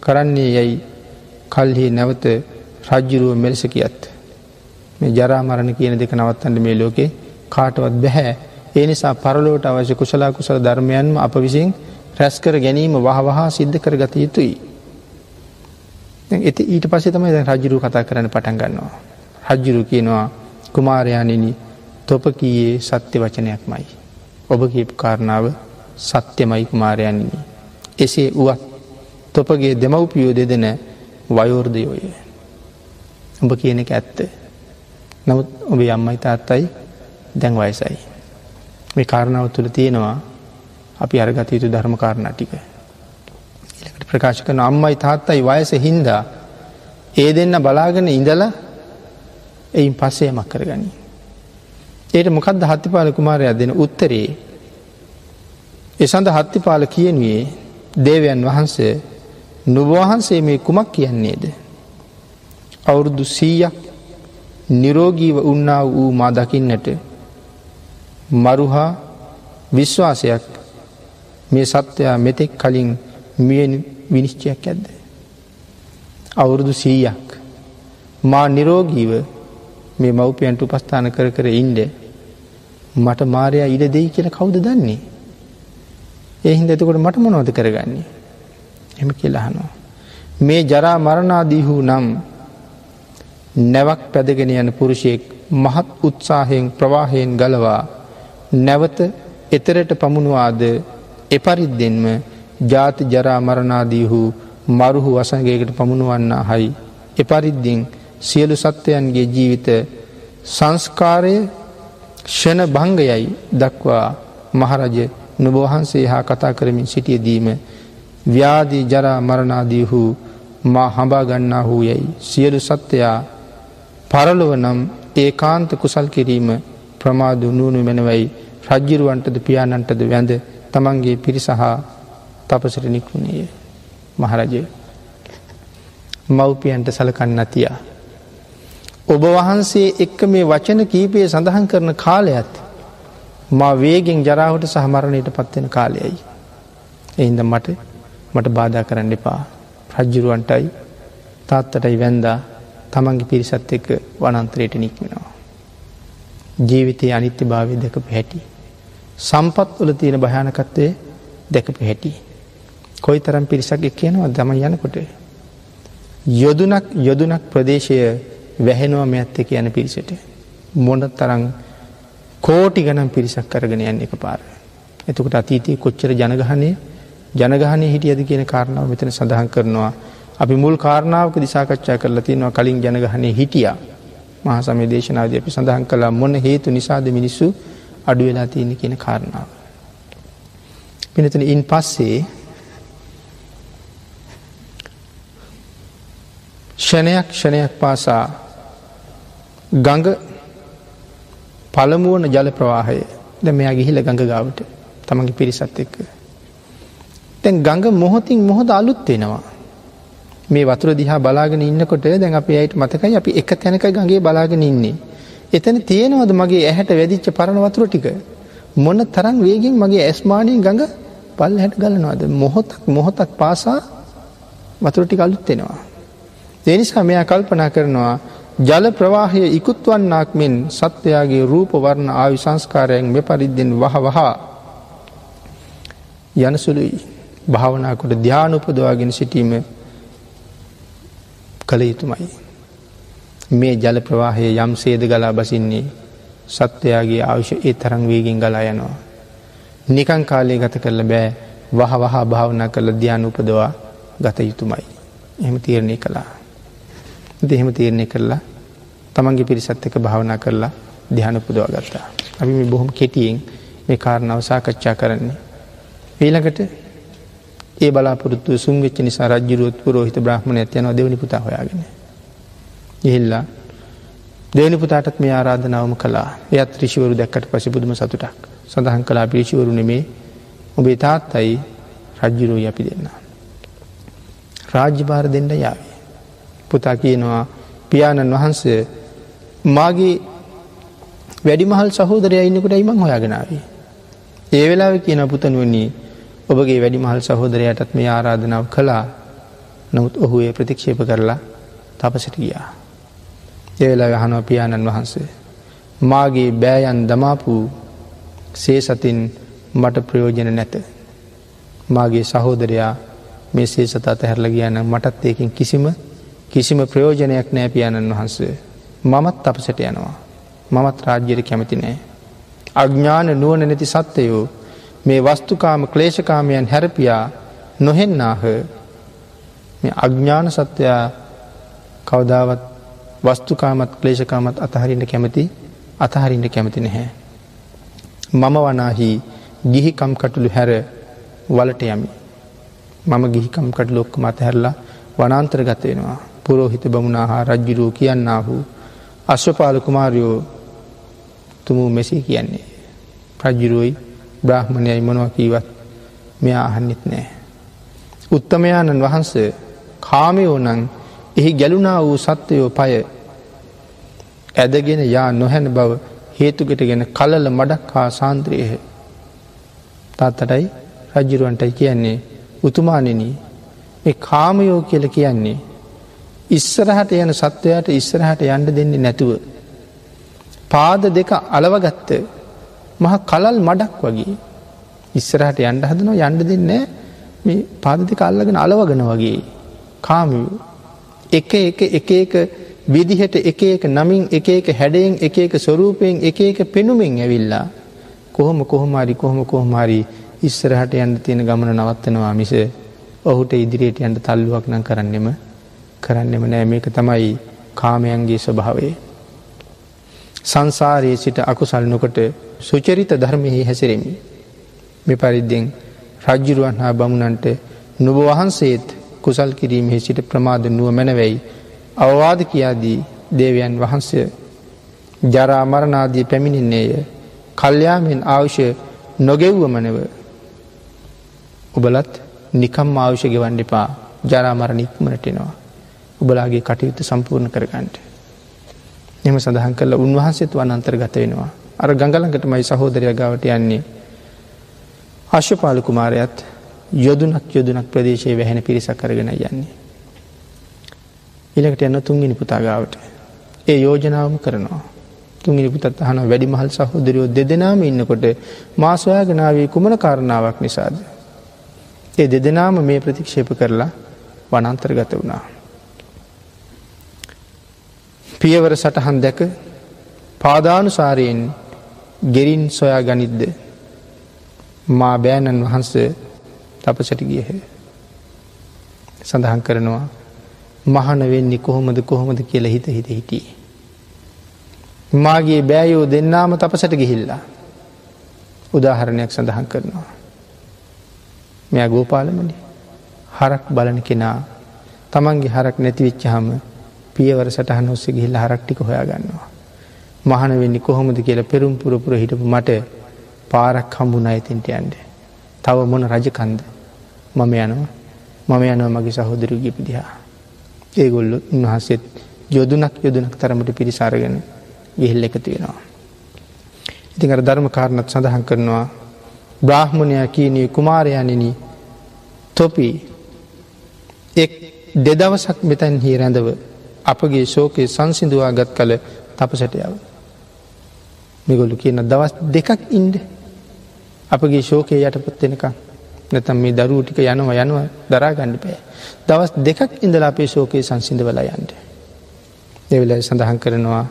Speaker 1: කරන්නේ යැයි කල්හි නැවත රජ්ජුරුව මෙලෙස කියත්. මේ ජරාමරණ කියන දෙක නවත්තන්න මේ ලෝකේ කාටවත් බැහැ ඒ නිසා පරලෝට අවශ්‍ය කුසලා කුසල ධර්මයන්ම අප විසින් රැස්කර ගැනීම වහවහා සිද්ධ කර ගත යුතුයි. ඇති ඊට පසේ තමයි දැ රජරු කතා කරන පටන් ගන්නවා. රජ්ජුරු කියනවා කුමාරයානිනි තොපකයේ සත්‍ය වචනයක් මයි. ඔබ කියපු කාරණාව සත්‍යමයි කුමාරයනිනි. එසේ වුවත් තොපගේ දෙමව්පියෝ දෙදෙන වයෝර්දයෝය. උඹ කියන එක ඇත්ත. නමුත් ඔබ යම්මයි තාත්තයි දැන් වයසයි. මේ කාරණාව තුළ තියෙනවා අපි අරගත යුතු ධර්ම කාරණා ටික. එකට ප්‍රකාශ කන අම්මයි තාත්තයි වයස හින්දා ඒ දෙන්න බලාගෙන ඉඳලා එයින් පස්සේ මක් කරගනී. ඒට මොකක්ද හත්තිපාල කුමාරයක් දෙන උත්තරේ එසඳ හත්තිපාල කියනුවේ දේවයන් වහන්සේ නුබවහන්සේ මේ කුමක් කියන්නේද. අවුරුදු සීයක් නිරෝගීව උන්නා වූ මා දකින්නට මරුහා විශ්වාසයක් මේ සත්‍යයා මෙතෙක් කලින් මිය විනිශ්චයක් ඇද්ද. අවුරුදු සීයක් මා නිරෝගීව මේ මව්පියන්ට උපස්ථාන කර කර ඉන්ඩ මට මාරයා ඉඩ දෙයි කියල කවුද දන්නේ. එහින්ද එතකොට මට මොනවද කරගන්නේ. එම කියලහනවා. මේ ජරා මරණාදීහූ නම් නැවක් පැදගෙන යන පුරුෂයෙක් මහත් උත්සාහයෙන් ප්‍රවාහයෙන් ගලවා නැවත එතරට පමුණවාද? එපරිද්දෙන්ම ජාති ජරා මරණාදීහු මරුහු වසගේකට පමුණුවන්න හයි එපරිද්දිින් සියලු සත්වයන්ගේ ජීවිත සංස්කාරය ෂණ භංගයයි දක්වා මහරජ නුබවහන්සේ හා කතා කරමින් සිටියදීම ව්‍යාදී ජරා මරණාදීහු මා හඹා ගන්නා වූ යැයි සියලු සත්වයා පරලොව නම් ඒ කාන්ත කුසල් කිරීම ප්‍රමාදු නූුණු මෙනවයි. රජ්ජිරුවන්ටද පියාණන්ටද වැඳ තමන්ගේ පිරිසහා තපසට නික්ුණේ මහරජය මව්පියන්ට සලකන්න තියා. ඔබ වහන්සේ එක්ක මේ වචන කීපය සඳහන් කරන කාලයත් මා වේගෙන් ජරාවට සහමරණයට පත්වෙන කාලයයි. එහින්ද මට මට බාධා කරන්න එපා රජ්ජුරුවන්ටයි තාත්තටයි වැන්දා තමන්ගේ පිරිසත් එක්ක වනන්තරයට නික්මෙනවා. ජීවිතය අනිත්‍ය භාවය දැකපු හැටි. සම්පත් වල තියෙන භයානකත්වය දැකපු හැටි. කොයි තරම් පිරිසක් එක් කියනවා දම යනකොට. යොදුනක් යොදුනක් ප්‍රදේශය වැහෙනවා මෙඇත්ත කියන පිරිසට. මොඩ තරං කෝටි ගනම් පිරිසක් කරගෙන යන්න එක පාර. එතකට අතීතය කොච්චර ජනගහනය ජනගහනය හිටියද කියන කාරණාව මෙතන සඳහන් කරනවා. අපි මුල් කාරණාවක දිසාකච්ඡා කරලා තියෙනවා කලින් ජනගහනය හිටිය මහා සමේ දේශනාද අපි සඳහන් කලා මොන හේතු නිසාද මිනිස්සු අඩු වෙලා තියෙන කියන කාරණාව. පිනතන ඉන් පස්සේ ෂණයක් ෂණයක් පාසා ගඟ පළමුුවන ජල ප්‍රවාහය ද මෙයා ගිහිල ගඟ ගාවට තමගේ පිරිසත් එක්ක. තැන් ගඟ මොහොතින් මොහොද අලුත්වෙනවා. මේ වතුර දිහා බලාගෙන ඉන්නකොට දැන් අප අයට මතකයි අපි එක තැනක ගගේ බලාගෙන ඉන්නේ. එතන තියෙනවද මගේ ඇහැට වැදිච්ච පරණ වතුර ටික. මොන්න තරන් වේගෙන් මගේ ඇස්මානයෙන් ගඟ පල් හැට ගලනවාද මොහොතක් මොහොතක් පාසා වතුරටි අලුත්වෙනවා. එනිසා මෙයා කල්පනා කරනවා ජල ප්‍රවාහය ඉකුත්වන්නාක් මෙන් සත්වයාගේ රූපවර්ණ ආවි සංස්කාරයෙන් මෙ පරිද්දෙන් වහ වහා යනසුළුයි භාවනාකොට ධ්‍යානුපදවාගෙන සිටීම කළ යුතුමයි. මේ ජල ප්‍රවාහය යම් සේද ගලා බසින්නේ සත්වයාගේ ආවශ්‍ය ඒ තරං වේගෙන් ගලා යනවා. නිකං කාලය ගත කරල බෑ වහ වහා භාවනා කරල ධ්‍යානුපදවා ගත යුතුමයි. එම තීරණය කළා. දෙහෙම තීරණය කරලා තමන්ගේ පිරිසත් එක භාවනා කරලා ධ්‍යාන පුදවා ගත්තා. අපි මේ බොහොම කෙටියෙන් මේ කාරණාව සාකච්ඡා කරන්නේ. ඊළඟට ඒ බලාපොරත්තු සුන්වෙච්ච නිසා රජ්ජුරුවත් පුරෝහිත බ්‍රහ්මණ ඇතියනවා දෙවනි පුතා හොයාගෙන. ඉහිල්ලා දෙවනි පුතාටත් මේ ආරාධනාවම කලා එයත් රිෂිවරු දැක්කට පසි පුදුම සතුටක් සඳහන් කලා පිරිෂිවරු නෙමේ ඔබේ තාත්තයි රජ්ජුරෝ අපි දෙන්න. රාජ්‍ය භාර දෙන්න යාවේ. පුතා කියනවා පියාණන් වහන්සේ මාගේ වැඩිමහල් සහෝදරය ඉන්නකට ඉමං හොයාගෙනාවේ. ඒ වෙලාව කියන පුතනුවන්නේ ඔබගේ වැඩිමහල් සහෝදරයටත් මේ ආරාධනාව කළා නොමුත් ඔහු ඒ ප්‍රතික්ෂේප කරලා තපසට ගියා. ඒ වෙලා යහනව පියාණන් වහන්සේ. මාගේ බෑයන් දමාපු සේ සතින් මට ප්‍රයෝජන නැත. මාගේ සහෝදරයා මේ සේ සත අතහැරල කියන්න මටත් ඒකින් කිසිම කිසිම ප්‍රයෝජනයක් නෑ පියාණන් වහන්සේ. මමත් අපසට යනවා. මමත් රාජ්‍යයට කැමති නෑ. අඥ්ඥාන නුවන නැති සත්‍යයෝ මේ වස්තුකාම ක්ලේෂකාමයන් හැරපියා නොහෙන්නාහ මේ අඥ්ඥාන සත්‍යයා කවදාවත් වස්තුකාමත් ක්ලේෂකාමත් අතහරින්න කැමති අතහරින්න කැමති නැහැ. මම වනාහි ගිහිකම් කටුළු හැර වලට යමි. මම ගිහිකම් කටලු ඔක්ක මතහැරලා වනන්තර ගතයෙනවා. පුරෝහිත බමුණහා රජ්ජුරූ කියන්නාහු අශ්වපාල කුමාරයෝ තුමු මෙසේ කියන්නේ. රජ්ජුරුවයි බ්‍රහ්මණයයි මොනව කීවත් මෙයා අහන්නෙත් නෑ. උත්තමයාණන් වහන්සේ කාමයෝ නං එහි ගැලුනා වූ සත්වයෝ පය ඇදගෙන යා නොහැන බව හේතුගෙටගෙන කලල මඩක් හා සාන්ත්‍රයහ තාත්තටයි රජ්ජුරුවන්ටයි කියන්නේ උතුමානනී මේ කාමයෝ කියල කියන්නේ ඉස්සරහට යන සත්වයාට ඉස්සරහට යන්ඩ දෙන්නේ නැතුව. පාද දෙක අලවගත්ත මහ කලල් මඩක් වගේ ඉස්සරහට යන්ඩ හදනවා යන්ඩ දෙන්න මේ පාද දෙක අල්ලගෙන අලවගෙන වගේ කාමියෝ එක එක එක එක විදිහට එක එක නමින් එක එක හැඩයෙන් එක එක ස්වරූපයෙන් එක එක පෙනුමෙන් ඇවිල්ලා කොහොම කොහොමාරි කොහොම කොහොමාරි ඉස්සරහට යන්න තියෙන ගමන නවත්තනවා මිස ඔහුට ඉදිරියට යන්ට තල්ලුවක් නම් කරන්නෙම කරන්නෙම නෑ මේක තමයි කාමයන්ගේ ස්වභාවේ. සංසාරයේ සිට අකුසල් නොකොට සුචරිත ධර්මයෙහි හැසිරෙමි. මෙ පරිද්දෙන් රජ්ජුරුවන් හා බමුණන්ට නුබ වහන්සේත් කුසල් කිරීමෙහි සිට ප්‍රමාද නුව මැනවැයි. අවවාද කියාදී දේවයන් වහන්සය ජරාමරණාදී පැමිණින්නේය කල්්‍යයාමෙන් ආවුෂ නොගෙව්වමනව ඔබලත් නිකම් ආවුෂ ගෙවන්න එපා ජරාමරණ ඉක්මනටෙනවා. ඔබලාගේ කටයුතු සම්පූර්ණ කරගන්නට. එම සඳහන් කරල උන්වහන්සේත් වන් අන්තර්ගත වෙනවා. අර ගඟලඟට මයි සහෝදරය ගවට යන්නේ. අශ්‍යපාල කුමාරයත් යොදුනක් යොදුනක් ප්‍රදේශයේ වැහෙන පිරිසක් කරගෙන යන්නේ. ඉලකට යන්න තුන්ගනි පුතාගාවට. ඒ යෝජනාවම කරනවා. තුන්ගනි පුතත් අහන වැඩි මහල් සහෝදරයෝ දෙදෙනම ඉන්නකොට මාසොයාගෙනාවේ කුමන කාරණාවක් නිසාද. ඒ දෙදෙනාම මේ ප්‍රතික්ෂේප කරලා වනන්තර්ගත වුණා. පියවර සටහන් දැක පාදානුසාරයෙන් ගෙරින් සොයා ගනිද්ද මා බෑණන් වහන්ස තපසට ගියහ සඳහන් කරනවා මහන වෙන්නේ කොහොමද කොහොමද කියල හිත හිත හිටිය. මාගේ බෑයෝ දෙන්නාම තපසට ගිහිල්ලා උදාහරණයක් සඳහන් කරනවා. මෙයා ගෝපාලමනි හරක් බලන කෙනා තමන්ගේ හරක් නැතිවිච්චහම පියවර සටහන් ඔස්සේ ගිහිල්ල හරක්ටික හොයා ගන්නවා. මහන වෙන්නේ කොහොමද කියලා පෙරුම් පුරපුර හිටපු මට පාරක් හම්බුන අයිතින්ට යන්ඩ. තව මොන රජකන්ද මම යනවා මම යනව මගේ සහෝදරගේ පිදිහා. ඒගොල්ලු උන්වහන්සේත් යොදුනක් යොදුනක් තරමට පිරිසාරගෙන ගිහිල්ල එකතු වෙනවා. ඉතින් අර ධර්ම කාරණත් සඳහන් කරනවා බ්‍රාහ්මණයා කීනී කුමාරයනිනී තොපි එක් දෙදවසක් මෙතැන් හි රැඳව අපගේ ශෝකය සංසිදුවා ගත් කළ තපසටයාව. මෙගොල්ලු කියන දවස් දෙකක් ඉන්ඩ අපගේ ශෝකය යටපත්වෙනකම් නැතම් මේ දරූ ටික යනවා යනවා දරා ගණඩි පෑ. දවස් දෙකක් ඉඳලා අපේ ශෝකයේ සංසිඳවල යන්ට. දෙවෙල සඳහන් කරනවා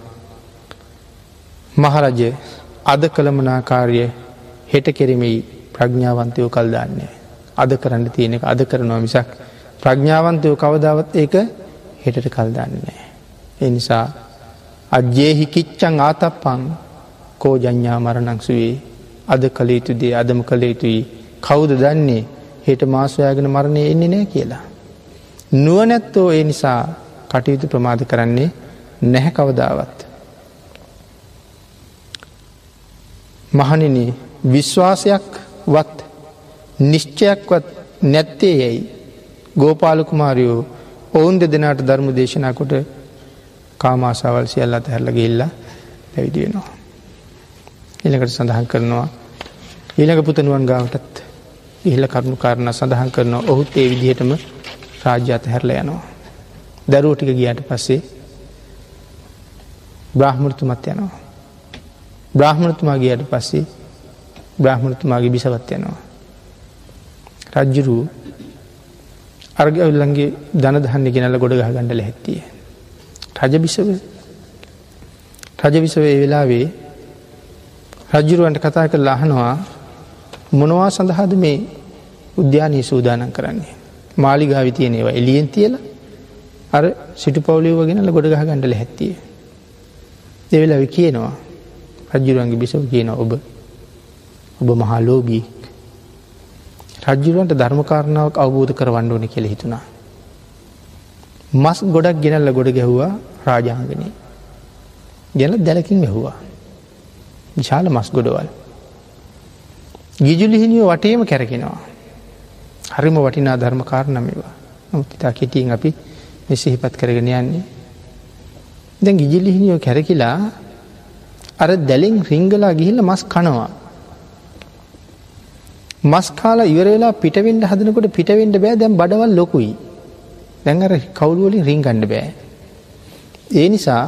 Speaker 1: මහරජය අද කළමනාකාරය හෙට කෙරෙමෙයි ප්‍රඥාවන්තයෝ කල් දාන්නේ. අද කරන්න තියෙන එක අද කරනවා මිසක් ප්‍රඥාවන්තයෝ කවදාවත් ඒක හෙටට කල් දන්නේ. ඒ නිසා අජ්‍යයෙහි කිච්චං ආතප්පං කෝ ජඥා මරණක්සුවේ අද කළ යුතුදේ අදම කළ යුතුයි කවුද දන්නේ හෙට මාසොයාගෙන මරණය එන්නේ නෑ කියලා. නුවනැත්තෝ ඒ නිසා කටයුතු ප්‍රමාද කරන්නේ නැහැ කවදාවත්. මහනින විශ්වාසයක් වත් නිශ්චයක්වත් නැත්තේ යැයි ගෝපාලකුමාරයෝ ඔවුන් දෙදෙනට ධර්ම දේශනා කොට කාමාසාවල් සියල්ල අතහැරල ගෙල්ලා පැවිදි වෙනවා. එලකට සඳහන් කරනවා ඊළඟ පුතනුවන් ගාවටත් ඉහල කරුණු කාරණ සඳහන් කරනවා ඔහුත් ඒ විදිහටම රාජ්‍ය අතහැරල යනවා. දරුවටික ගියාට පස්සේ බ්‍රහ්මෘතුමත් යනවා. බ්‍රහ්මණතුමා ගියට පස්සේ බ්‍රහ්මණතුමාගේ බිසවත් යනවා. රජ්ජුරු අර්ගවල්ලන්ගේ දන දහන්න ගෙනල ගොඩ ගහ ගණඩල හැත්තිය. රජ බිසව රජ විසවේ වෙලාවේ රජ්ජුරුවන්ට කතා කර ලහනවා මොනවා සඳහාද මේ උද්‍යානී සූදානන් කරන්නේ. මාලිගාවි තියනේවා එලියෙන් තියලා අර සිටු පවලියව ගෙනල ගොඩ ගහ ගණඩල හැත්තිය. දෙවෙලවි කියනවා රජ්ජුරුවන්ගේ බිසව කියන ඔබ ඔබ මහා ලෝබී රජ්ජුරුවන්ට ධර්මකාරණාවක් අවබෝධ කරවන්න ඕන කෙළ හිතුනා. මස් ගොඩක් ගෙනල්ල ගොඩ ගැහ්වා රාජාංගනී. ගැල දැලකින් වැැහවා. විශාල මස් ගොඩවල්. ගිජුලිහිනිියෝ වටේම කැරගෙනවා. හරිම වටිනා ධර්ම කාරණමවා නමුත්තා කෙටියෙන් අපි මෙසිහිපත් කරගෙන යන්නේ. දැන් ගිජිලිහිනිියෝ කැරකිලා අර දැලින් රිංගලා ගිහිල්ල මස් කනවා. මස් කාලා ඉවරලා පිටවෙන්ඩ හදනකොට පිටවෙන්ඩ බෑ දැම් බඩවල් ලොකුයි. දැඟර කවුළුවලින් රිංගණ්ඩ බෑ. ඒ නිසා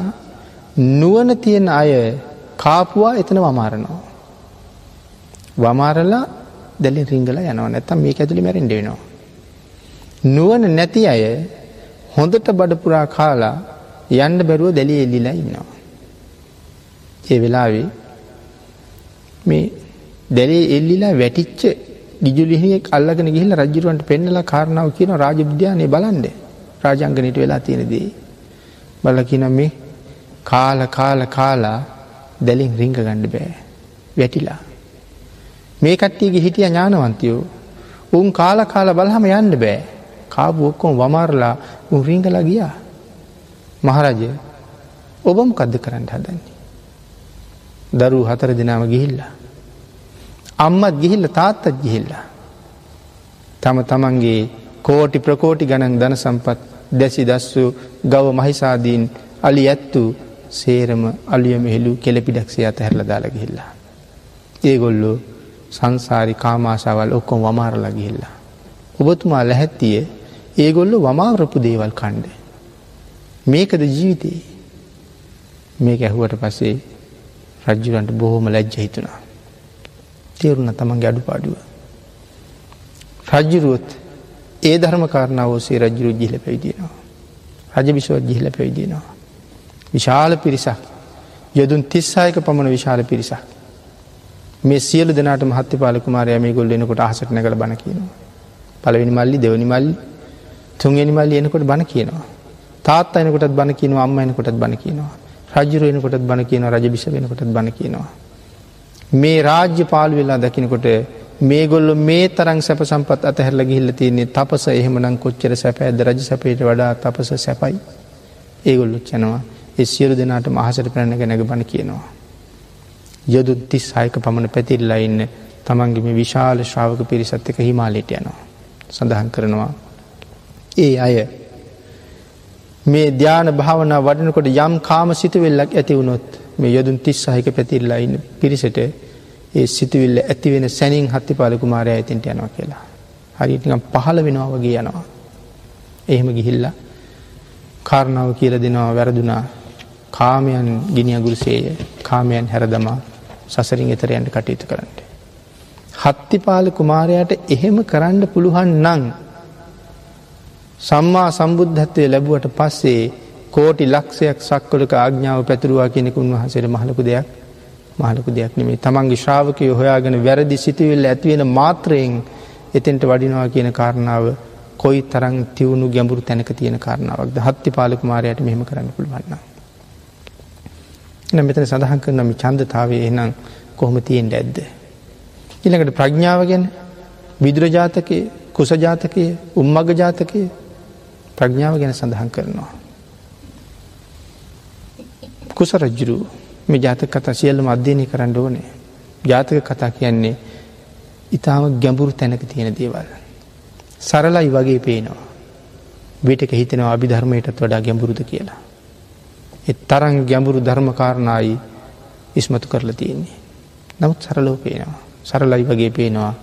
Speaker 1: නුවන තියෙන අය කාපුවා එතන වමාරනවා. වමාරලා දැලි රිංගල යනවා නැත්තම් මේ ඇතුළි මැරෙන්ඩ වෙනවා. නුවන නැති අය හොඳට බඩපුරා කාලා යන්ඩ බැරුව දැලි එල්ලිලා ඉන්නවා. ඒ වෙලාවේ මේ දැලේ එල්ලිලා වැටිච්ච ගිජුලිහිෙක් අල්ලගෙන ගිහිල රජරුවන්ට පෙන්නලා කාරණාව කියන රාජබුද්‍යානය බලන්ඩ රාජංගනයට වෙලා තියෙනදී. බලකින මේ කාල කාල කාලා දැලින් රිංග ගණ්ඩ බෑ වැටිලා. මේ කට්ටියගේ හිටිය ඥානවන්තයෝ උන් කාල කාල බලහම යන්න බෑ කාබු ඔක්කොම වමාරලා උන් රිංගලා ගියා මහරජය ඔබම කද්ද කරන්න හදන්නේ. දරු හතර දෙනාම ගිහිල්ලා. අම්මත් ගිහිල්ල තාත්තත් ගිහිල්ලා. තම තමන්ගේ කෝටි ප්‍රකෝටි ගණන් දන සම්පත් දැසි දස්සු ගව මහිසාදීන් අලි ඇත්තු සේරම අලියම හෙළු කෙලපිඩක්ෂය අත හැරල දාලා ගිහිල්ලා. ඒගොල්ලෝ සංසාරි කාමාශාවල් ඔක්කොම් වමාරලා ගිහිල්ලා. ඔබතුමා läහැත්තිය ඒගොල්ලු වමාවරපු දේවල් කණ්ඩ. මේකද ජීවිතයේ මේක ඇහුවට පසේ රජ්ජුරන්ට බොහෝම ලැජ්ජ හිතුනා. තේරුණ තමන්ගේ අඩු පාඩුව. රජ්ජුරුවොත් ඒ ධර්ම කාරණාවෝසේ රජ්ජුරු ජිහිල පැවිදිනවා. රජ විශ්වත් ජිහිල පැවිදිනවා. විශාල පිරිසක් යොදුන් තිස්සායක පමණ විශාල පිරිසක්. මේ සියලු දෙනාට මහත්‍ය පාලකුමාරය මේ ගොල් එනකොට අහසට නැකල බණ කියනවා. පලවෙනි මල්ලි දෙවනි මල්ලි තුන්ගනි මල්ලි එනකොට බණ කියනවා. තාත් අයනකොටත් බණ කියනවා අම්ම එනකොටත් බණ කියනවා. රජරුවෙනකොටත් බණ කියන රජ බිස වෙනකොටත් බණ කියනවා. මේ රාජ්‍ය පාලු වෙලා දකිනකොට මේගොල්ල මේ තරං සැප සම්පත් අතහැරල ගිහිල්ල තියන්නේ තපස එහෙමනං කොච්චර සැප ඇද රජ සැපයට වඩා තපස සැපයි ඒගොල්ලුත් යනවා ඒ සියලු දෙනාට මහසට පැනග නැග බණ කියනවා. යොදුත් තිස් හයක පමණ පැතිල්ලා ඉන්න තමන්ගේ මේ විශාල ශ්‍රාවක පිරිසත් එක හිමාලයට යනවා. සඳහන් කරනවා. ඒ අය මේ ධ්‍යාන භාවන වඩනකොට යම් කාම සිතුවෙල්ලක් ඇති වුණොත් මේ යොදුන් තිස් සහික පැතිල්ලා ඉන්න පිරිසට ඒ සිතුවිල්ල ඇතිවෙන සැනින් හත්ති පාලකුමාරය ඇතින්ට යනවා කියලා. හරිටිකම් පහළ වෙනවා වගේ යනවා. එහෙම ගිහිල්ලා කාරණාව කියල දෙනවා වැරදුනා කාමයන් ගිනිියගුරුසේය කාමයන් හැරදමා සසරින් එතරයන්ට කටයුතු කරන්නට. හත්තිපාල කුමාරයට එහෙම කරන්න පුළුවන් නං සම්මා සම්බුද්ධත්වය ලැබුවට පස්සේ කෝටි ලක්ෂයක් සක්කොලක ආඥාව පැතුරවා කෙනෙක උන්වහසට මහලකු දෙයක් මහලකු දෙයක් නෙමේ තමන්ගේ ශ්‍රාවකය හොයාගෙන වැරදි සිතිවිල්ල ඇතිවෙන මාත්‍රයෙන් එතෙන්ට වඩිනවා කියන කාරණාව කොයි තරං තිවුණු ගැඹුරු තැනක තියෙන කාරණාවක්ද හත්ති පාලක මාරයට මෙහෙම කරන්න පුළුවන්න. එන මෙතන සඳහන් කරන නම චන්දතාවේ එනම් කොහොම තියෙන්ට ඇද්ද. ඉළඟට ප්‍රඥාව ගැන විදුරජාතකය කුසජාතකය උම්මග ජාතකය ප්‍රඥාව ගැන සඳහන් කරනවා. කුස රජ්ජුරු මේ ජාතක කතා සියල්ලම අධ්‍යයනය කරන්න ඕනේ ජාතක කතා කියන්නේ ඉතාම ගැඹුරු තැනක තියෙන දේවල්. සරලයි වගේ පේනවා. විටක හිතෙනවා අභිධර්මයටත් වඩා ගැඹුරුද කියලා. එත් තරන් ගැඹුරු ධර්මකාරණයි ඉස්මතු කරලා තියෙන්නේ. නමුත් සරලෝ පේනවා. සරලයි වගේ පේනවා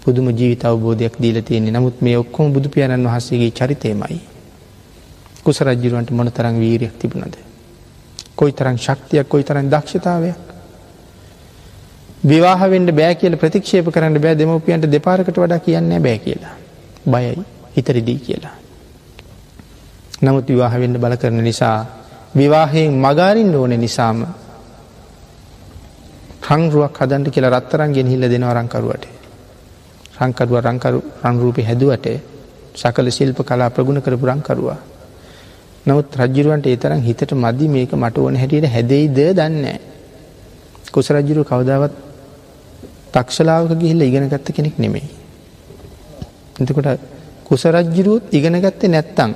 Speaker 1: පුදුම ජීවිත අවබෝධයක් දීල තියෙන්නේ නමුත් මේ ඔක්කොම බුදු පියාණන් වහන්සේගේ චරිතයමයි. කුස රජ්ජුරුවන්ට මොන තරං වීරයක් තිබුණද. කොයි තරම් ශක්තියක් කොයි තරම් දක්ෂතාවයක්. විවාහවෙන්ට බෑ කියල ප්‍රතික්ෂේප කරන්න බෑ දෙමවපියන්ට දෙපාරකට වඩා කියන්න බෑ කියලා. බයයි හිතරිදී කියලා. නමුත් විවාහවෙන්ට බල කරන නිසා විවාහයෙන් මගාරින් ඕන නිසාම රංරුවක් හදන්ට කියලා රත්තරන්ගෙන් හිල්ල දෙෙන රංකරුවට. රංකරුව රංකරු රංරූපය හැදුවට සකල ශිල්ප කලා ප්‍රගුණ කරපු රංකරුවා. නමුත් රජ්ජරුවන්ට ඒ තරම් හිතට මදි මේක මට ඕන හැටියට හැදෙයිද දන්න. කුස රජ්ජුරු කවදාවත් තක්ෂලාවක ගිහිල්ල ඉගෙන ගත්ත කෙනෙක් නෙමෙයි. එතකොට කුස රජ්ජිරුවත් ඉගෙන ගත්තේ නැත්තං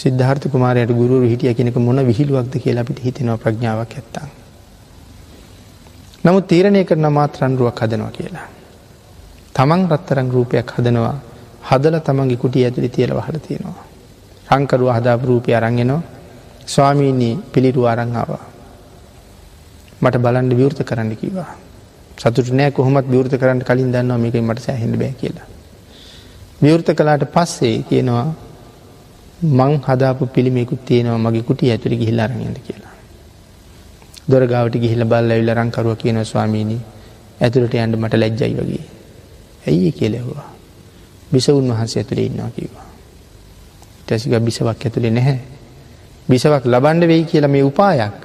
Speaker 1: සිද්ධාර්ථ කුමාරයට ගුරු හිටිය කෙනෙක මොන විහිළුවක්ද කියලා අපිට හිතෙනවා ප්‍රඥාවක් ඇත්තං. නමුත් තීරණය කරන මාත්‍රන්රුවක් හදනවා කියලා. තමන් රත්තරං රූපයක් හදනවා හදල තමන්ගේ කුටිය ඇතුළි තියල වහල තියෙනවා. රංකරුව හදාප රූපය අරංගෙනවා ස්වාමීනී පිළිරු අරංආවා. මට බලන්ඩ විවෘත කරන්න කිවා. සතුට නෑ කොහොමත් විවෘත කරන්න කලින් දන්නවා මේක මට සැහෙන්ට බෑ කියලා. විවෘත කලාට පස්සේ කියනවා මං හදාපු පිළිමෙකුත් තියෙනවා මගේ කුටි ඇතුළි ගිහිල්ල අරගෙන්ට කියලා. දොරගාවට ගිහිල බල්ල ඇවිල රංකරුව කියන ස්වාමීණී ඇතුළට යන්ට මට ලැජ්ජයි වගේ. ඇයි කියලෙහවා. බිසවුන් වහන්සේ ඇතුළේ ඉන්නවා කිවා. ටැසික බිසවක් ඇතුළේ නැහැ. බිසවක් ලබන්ඩ වෙයි කියලා මේ උපායක්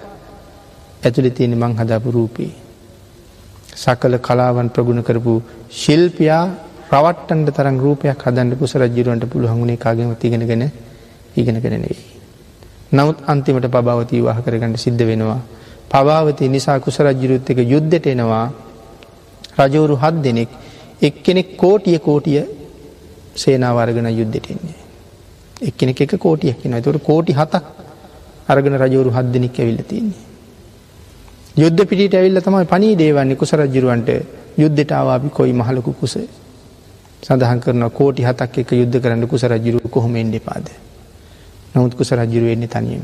Speaker 1: ඇතුළෙ තියෙන මං හදාපු රූපී. සකල කලාවන් ප්‍රගුණ කරපු ශිල්පයා රවට්ටන්ට තරම් රූපයක් හදන්න පුස රජ්ජරුවන්ට පුළුවන්ගුණේ කාගෙම තිගෙනගෙන ඉගෙනගෙන නෙවෙයි. නමුත් අන්තිමට පබවතී වාහ කරගන්න සිද්ධ වෙනවා. පවාවති නිසා කුස රජ්ජුරුත් එක යුද්ධට එනවා රජවරු හත් දෙනෙක් එක්කෙනෙක් කෝටිය කෝටිය සේනාවර්ගන යුද්ධට එන්නේ. එක්කෙනෙ එක කෝටියක් න තුර කෝටි හතක් අරගෙන රජවරු හත් දෙනෙක් ඇවිල්ල තින්නේ. යුද්ධ පිට ඇවිල්ල තමයි පනී දේවන්නේ කුස රජ්ජරුවන්ට යුද්ධට ආවාපි කොයි මහලකු කුස සඳහන් කරන කෝටි හතක් එක යුද්ධ කරන්න කුස රජ්ජුරු කොහොම එන්ඩ පාද. නමුත් කුස රජ්ජුරු වෙන්නේ තනියම.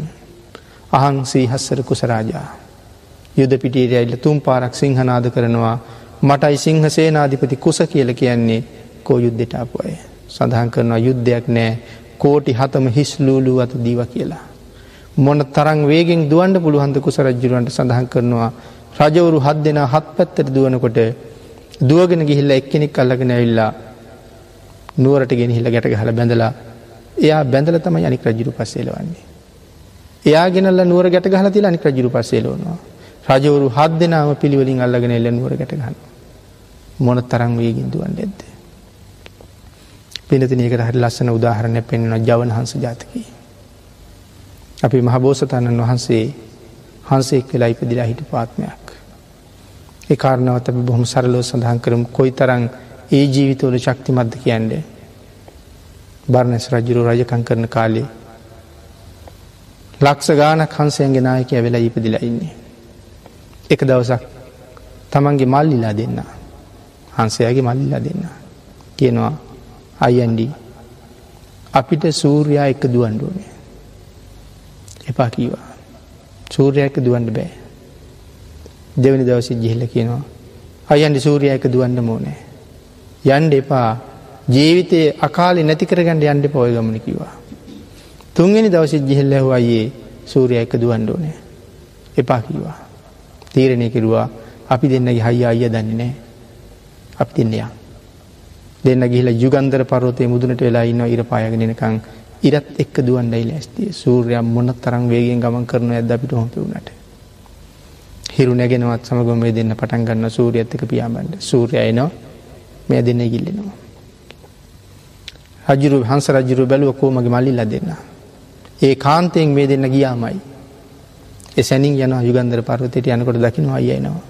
Speaker 1: අහං සීහස්සර කුසරාජා. යුද පිටියට ඇල්ල තුම් පාරක් සිංහනාද කරනවා මටයි සිංහ සේනාධිපති කුස කියල කියන්නේ කෝ යුද්ධට අප අය. සඳහන් කරනවා යුද්ධයක් නෑ කෝටි හතම හිස්ලූලු අත දීව කියලා. මොන තරං වේගෙන් දුවන්ඩ පුළුවන්ද කුස රජ්ජුරුවන්ට සඳහන් කරනවා රජවරු හත් දෙෙන හත් පැත්තර දුවනකොට දුවගෙන ගිහිල්ල එක්කෙනෙක් අල්ලගෙන ඇවිල්ලා නුවරට ගෙනහිල්ල ගැට හල බැඳලා එයා බැඳල තම අනික් රජුරු පස්සේලවන්නේ. එයා ගෙනල්ල නුවර ගැට ගහල තිලා අනික් රජුරු පස්සේලවනවා. රජවරු හත් දෙනාම පිළිවලින් අල්ලගෙන එල්ල නුවර ගැට ගන්න. මොන තරං වේගින් දුවන්ඩ ඇද්ද. පිනතිනයකට හරි ලස්සන උදාහරණය පෙන්වන ජවන හංස ජාතකී. අපි මහබෝසතණන් වහන්සේහන්සේක් වෙලා ඉපදිලා හිටු පාත්මයක්. ඒ කාරණවත් අපි බොහොම සරලෝ සඳහන් කරම කොයි තරං ඒ ජීවිතවල ශක්තිමත්ද කියන්නේ. බර්ණැස් රජුරු රජකං කරන කාලේ ලක්ෂ ගානක් හන්සයන්ගේ නායක ඇවෙලා ඉපදිලා ඉන්නේ. එක දවසක් තමන්ගේ මල්ලිලා දෙන්න. හන්සයාගේ මල්ලිලා දෙන්න. කියනවා අයින්ඩි අපිට සූරයා එක දුවන්ඩුවනේ එපා කීවා සූරය එක දුවන්ඩ බෑ. දෙවනි දවසි ජිහිල්ල කියනවා අයන්ඩි සූරය එක දුවන්න මෝනෑ යන්ඩ එපා. ජීවිතය අකාලි නැතිකරගන්න යන්ඩ පොය ගමන කිවා. තුන්ගනි දවසි ජිහෙල්ල හෝ අයේ සූරය එක දුවන්ඩෝනය එපා කිවා. තීරණය කෙරවා අපි දෙන්නගේ හයි අයිය දන්නේ නෑ අප තින්නයා. දෙන්න ගිහිල යුගන්දර පරෝතය මුදුනට වෙලා ඉන්න ඉර පායගෙනනකං ඉරත් එක් දුවන්ඩයි ලැස්තිය සූරයක් මොන තරම් වේගෙන් ගමන් කරන ඇද අපිට හොපවුණට. හිරු නැගෙනවත් සමගම දෙන්න පටන් ගන්න සූරියත්තක පියාබන්ඩ සූරයනවා මේ දෙන්න ගිල්ලෙනවා. රජුරු හංස රජුරු බැලුව කෝමගේ මල්ලිල්ල දෙන්න. ඒ කාන්තයෙන් මේ දෙන්න ගියාමයි. එසැනින් යන යුගන්දර පර්වතයට යනකොට දකින අයනවා.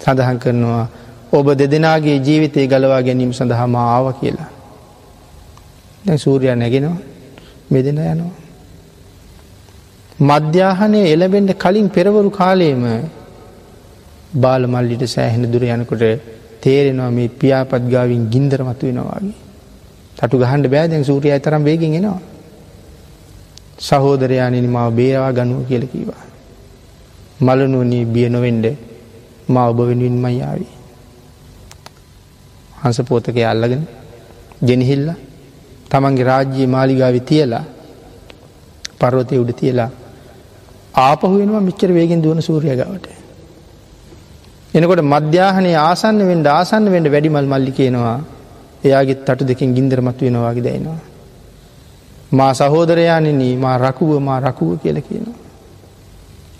Speaker 1: සඳහන් කරනවා ඔබ දෙදෙනගේ ජීවිතය ගලවා ගැනීම සඳහම ආව කියලා. දැ සූරයා නැගෙනවා මෙදෙන යනවා. මධ්‍යාහනය එලබෙන්ට කලින් පෙරවරු කාලයේම බාල මල්ලිට සෑහෙන දුර යනකොට තේරෙනවා මේ පියාපත් ගාවින් ගින්දර මතු වෙනවාගේ. තටු ගහන්ඩ බෑදැන් සූරිය තරම් වේගෙන් එනවා. සහෝදරයානනි මාව බේරවා ගනුව කියලකීවා. මලනුවනී බිය නොවෙන්ඩ මා ඔබ වෙනුවෙන් මයියාවී. හංස පෝතක අල්ලගෙන ගෙනහිල්ල තමන්ගේ රාජ්‍යයේ මාලිගාව තියලා පරවතය උඩ තියලා ආපහුවෙනවා මිච්චර වේගෙන් දුවන සූරිය ගවට. එනකොට මධ්‍යාහනය ආසන්න වෙන්ඩ ආසන්න වෙන්ඩ වැඩිමල් මල්ලි කියනවා එයාගේ තටු දෙකින් ගින්දරමත් වෙනවාගේ දැයිනවා. මා සහෝදරයානනී මා රකුව මා රකුව කියල කියනවා.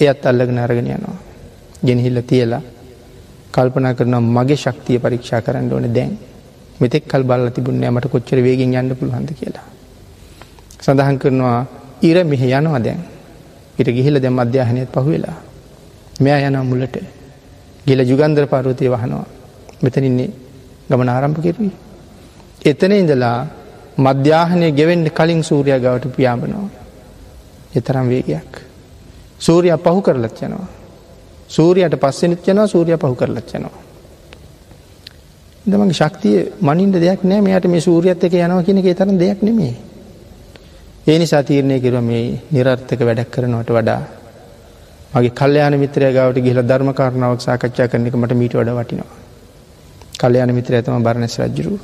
Speaker 1: එයත් අල්ලගෙන අරගෙන යනවා. ගෙනහිල්ල තියලා කල්පනා කරන මගේ ශක්තිය පරීක්ෂා කරන්න ඕන දැන් මෙතෙක් කල් බල්ල තිබුණ මට කොච්චර වේගෙන් යන්න පුළුවන්ද කියලා. සඳහන් කරනවා ඉර මෙහ යනවා දැන් ඉට ගිහිල දැම් අධ්‍යාහනයත් පහුවෙලා මෙයා යනවා මුලට ගිල ජුගන්දර පරුවතය වහනවා මෙතනින්නේ ගමන ආරම්භ කෙරුවී. එතන ඉඳලා මධ්‍යාහනය ගෙවෙන්ඩ කලින් සූරයා ගවට පියාඹනවා. එතරම් වේගයක්. සූරයා පහු කරලත් යනවා. සූරයට පස්සෙනත් යනවා සූරය පහු කරලත් යනවා. දමගේ ශක්තිය මනින්ට දෙයක් නෑ මෙයට මේ සූරියත් එක යනවා කියන එක තරම් දෙයක් නෙමේ. ඒ නිසා තීරණය කෙරුව මේ නිරර්ථක වැඩක් කරනවට වඩා මගේ කල්්‍යයාන මිත්‍රය ගවට ගිල ධර්ම කාරණාවක් සාකච්ඡා කරන එක මට මීට වඩ වටිනවා. කල්්‍යයාන මිත්‍ර ඇතම බරණැස් රජ්ජරු.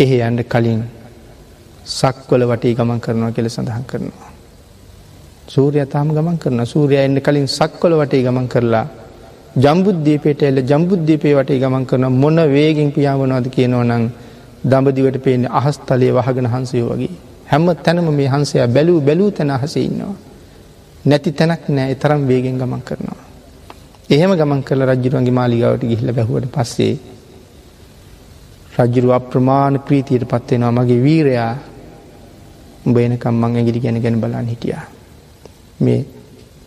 Speaker 1: එහෙ යන්ඩ කලින් සක්වල වටේ ගමන් කරනවා කෙල සඳහන් කරනවා. සූරය තාම ගමන් කරන සූරය එන්න කලින් සක්වල වටේ ගමන් කරලා ජම්බුද්ධීපයට එල්ල ජම්බුද්ධීපේ වටේ ගමන් කරන මොන වේගෙන් පියාමනවාද කියනව නං දඹදිවට පේන අහස්තලය වහගෙන හන්සයෝ වගේ. හැම තැනම මේ හන්සය බැලූ බැලූ තැන හස ඉන්නවා. නැති තැනක් නෑ තරම් වේගෙන් ගමන් කරනවා. එහෙම ගමන් කල රජ්ජුරුවන්ගේ මාලිගාවට ගිහිල බැහුවට පස්සේ රජ්ජුරුව අප්‍රමාණ ප්‍රීතියට පත්වෙනවා මගේ වීරයා උඹේනකම් මං ඇගිලි ගැන ගැන බලන්න හිටියා. මේ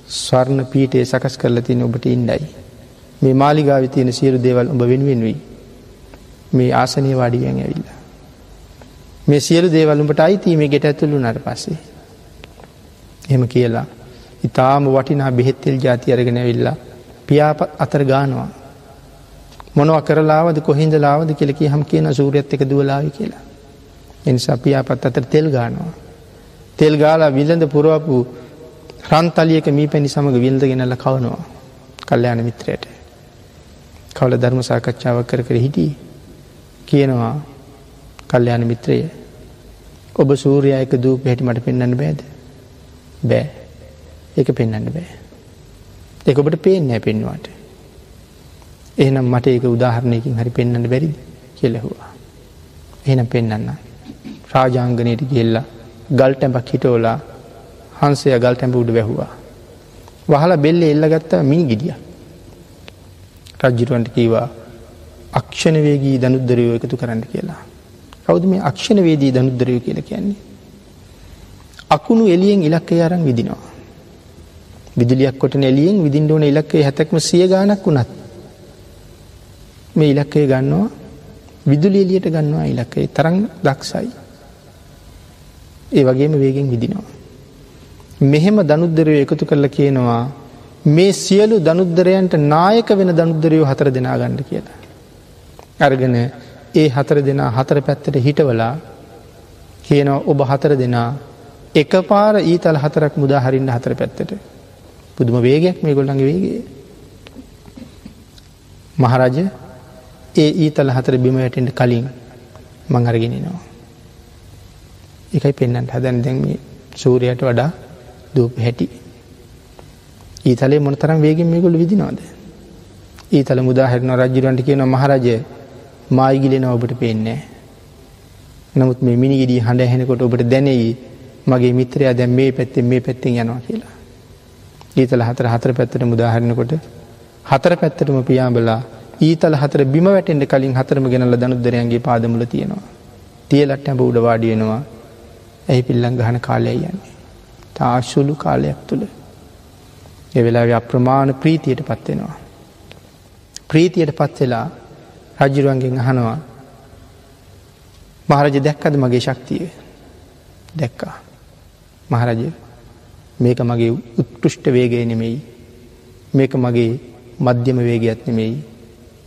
Speaker 1: ස්වර්ණ පීටේ සකස් කරල තින ඔබට ඉන්ඩයි. මේ මාලිගාව තියෙන සියලු දේවල් ඔබ වෙනුවෙන් වී මේ ආසනය වාඩිගෙන් ඇවිල්ල. මේ සියලු දේවල්ලුඹට අයිතීමේ ගෙට ඇතුළු නට පස්සේ. එම කියලා ඉතාම වටිනා බෙහෙත්තෙල් ජාති අරගෙන ඇවිල්ලා පියාප අතර ගානවා. මොනව කරලාවද කොහින්ද ලාවද කෙලකි හම් කියන සූරියත් එක දුවලාවි කියලා. එනිසා පියාපත් අතර තෙල් ගානවා. තෙල් ගාලා විලඳ පුරුවපු රන්තලියක මී පැණි සමඟ විල්ද ගෙනල්ල කවනවා කල්්‍යයාන මිත්‍රයට. කවල ධර්ම සාකච්ඡාවක් කර කර හිටිය? කියනවා කල්්‍යයාන මිත්‍රය ඔබ සූරයායක දූ පැටි මට පෙන්න්න බෑද? බෑ. ඒක පෙන්න්න බෑ. එක ඔබට පේෙන් නෑ පෙන්වාට එහනම් මට ඒක උදාහරණයකින් හරි පෙන්න්න බැරිද කියලෙහවා එහනම් පෙන්න්න රාජාංගනයට ගෙල්ලා ගල් ටැඹක් හිටෝලා හන්සේ අගල් තැඹ උඩ වැැහවා. වහලා බෙල්ල එල්ල ගත්තා මිනි ගිඩිය. රජ්ජිරුවන්ට කීවා අක්ෂණවේගී දනුද්දරයෝ එකතු කරන්න කියලා. කවුද මේ අක්ෂණ වේදී දනුද්දරයෝ කියල කියන්නේ. අකුණු එලියෙන් ඉලක්කය අරන් විදිනවා. විදිලියක් කොට එලියෙන් විදිින්ඩෝන ඉලක්කේ හැතක්ම සිය ගානක් වුණත්. මේ ඉලක්කය ගන්නවා විදුලි එලියට ගන්නවා ඉලක්කේ තරං දක්ෂයි. ඒ වගේම වේගෙන් විදිනවා. මෙහෙම දනුද්දරයෝ එකතු කරල කියනවා මේ සියලු දනුද්දරයන්ට නායක වෙන දනුද්දරයෝ හතර දෙනා ගණ්ඩ කියලා. අරගෙන ඒ හතර දෙනා හතර පැත්තට හිටවලා කියනවා ඔබ හතර දෙනා එක පාර ඊතල් හතරක් මුදා හරින්න හතර පැත්තට පුදුම වේගයක් මේ ගොල්ලඟ වේගේ. මහරජ ඒ ඊතල හතර බිම වැටෙන්ට කලින් මං අරගෙනනවා. එකයි පෙන්න්නට හදැන් දැන් මේ සූරයට වඩා දූප හැටි. ඊතලේ මොනතරම් වේගෙන් මේගොල්ලෝ විදිනවද? ඊතල මුදාහැරන රජුරන්ට කියනවා මහරජය මායිගිලෙන ඔබට පේන්නේ නමුත් මේ මිනිගිඩිය හඬ ඇහෙනකොට ඔබට දැනෙයි මගේ මිත්‍රයා දැන් මේ පැත්තෙන් මේ පැත්තෙන් යනවා කියලා. ඊතල හතර හතර පැත්තට මුදාහරනකොට හතර පැත්තටම පියාඹලා ඊතල හතර බිම වැටෙන්ට කලින් හතරම ගෙනල දනුද්දරයන්ගේ පාදමුල තියෙනවා. තියලට ඇඹ උඩ වාඩියනවා ඇයි පිල්ලං ගහන කාලය යන්නේ. තාශුලු කාලයක් තුළ එවෙලා අප්‍රමාණ ප්‍රීතියට පත්වෙනවා. ප්‍රීතියට පත්වෙලා රජ්ජුරුවන්ගෙන් අහනවා මහරජ දැක්කද මගේ ශක්තිය දැක්කා මහරජ මේක මගේ උත්කෘෂ්ට වේගය නෙමෙයි මේක මගේ මධ්‍යම වේගයක් නෙමෙයි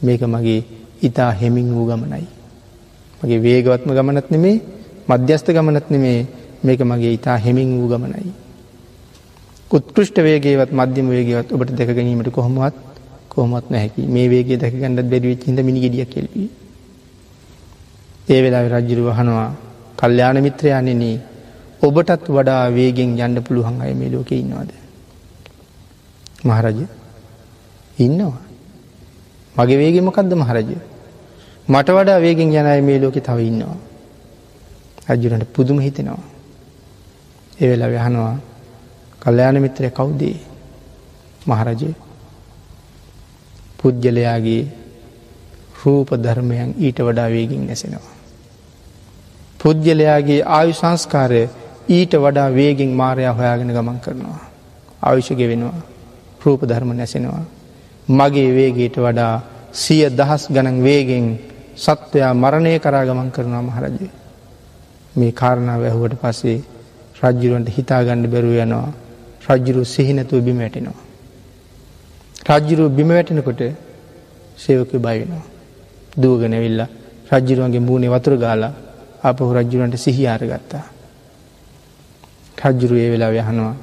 Speaker 1: මේක මගේ ඉතා හෙමින් වූ ගමනයි මගේ වේගවත්ම ගමනත් නෙමේ මධ්‍යස්ථ ගමනත් නෙමේ මේක මගේ ඉතා හෙමින් වූ ගමනයි. උත්කෘෂ්ට වේගේවත් මධ්‍යම වේගවත් ඔබට දැක ගැනීමට කොහොමවත් කොහොමත් නැහැකි මේ වේගේ දැක ගන්නත් බැරිවෙච් හිද මිනිගෙඩිය කෙල්වී. ඒ වෙලා රජ්ජුරු වහනවා කල්්‍යාන මිත්‍රයානෙනේ ඔබටත් වඩා වේගෙන් යන්න පුළුවන් අය මේ ලෝක ඉන්නවාද. මහරජ ඉන්නවා මගේ වේගේ මොකක්ද මහරජ. මට වඩා වේගෙන් යනයි මේ ලෝකෙ තව ඉන්නවා. රජුරට පුදුම හිතෙනවා. එවෙලා යහනවා කල්්‍යයාන මිත්‍රය කවුදේ මහරජය පුද්ගලයාගේ රූප ධර්මයන් ඊට වඩා වේගින් නැසෙනවා. පුද්ගලයාගේ ආයු සංස්කාරය ඊට වඩා වේගෙන් මාරයා හොයාගෙන ගමන් කරනවා. ආවිෂ ගෙවෙනවා රූප ධර්ම නැසෙනවා. මගේ වේගේට වඩා සිය දහස් ගණන් වේගෙන් සත්වයා මරණය කරා ගමන් කරනවා මහරජය. මේ කාරණාව වැැහුවට පස්සේ රජ්ජුරුවන්ට හිතාගණ්ඩ බැරුව යනවා රජ්ජුරු සිහිනැතුව බිම වැටෙනවා. රජ්ජුරුව බිම වැටෙනකොට සේවක බයිවෙනවා. දුවගනැවිල්ල රජ්ජිරුවන්ගේ මූුණේ වතුර ගාලා අපහු රජ්ජුරන්ට සිහිආර ගත්තා. රජ්ජුරු ඒ වෙලා යහනවා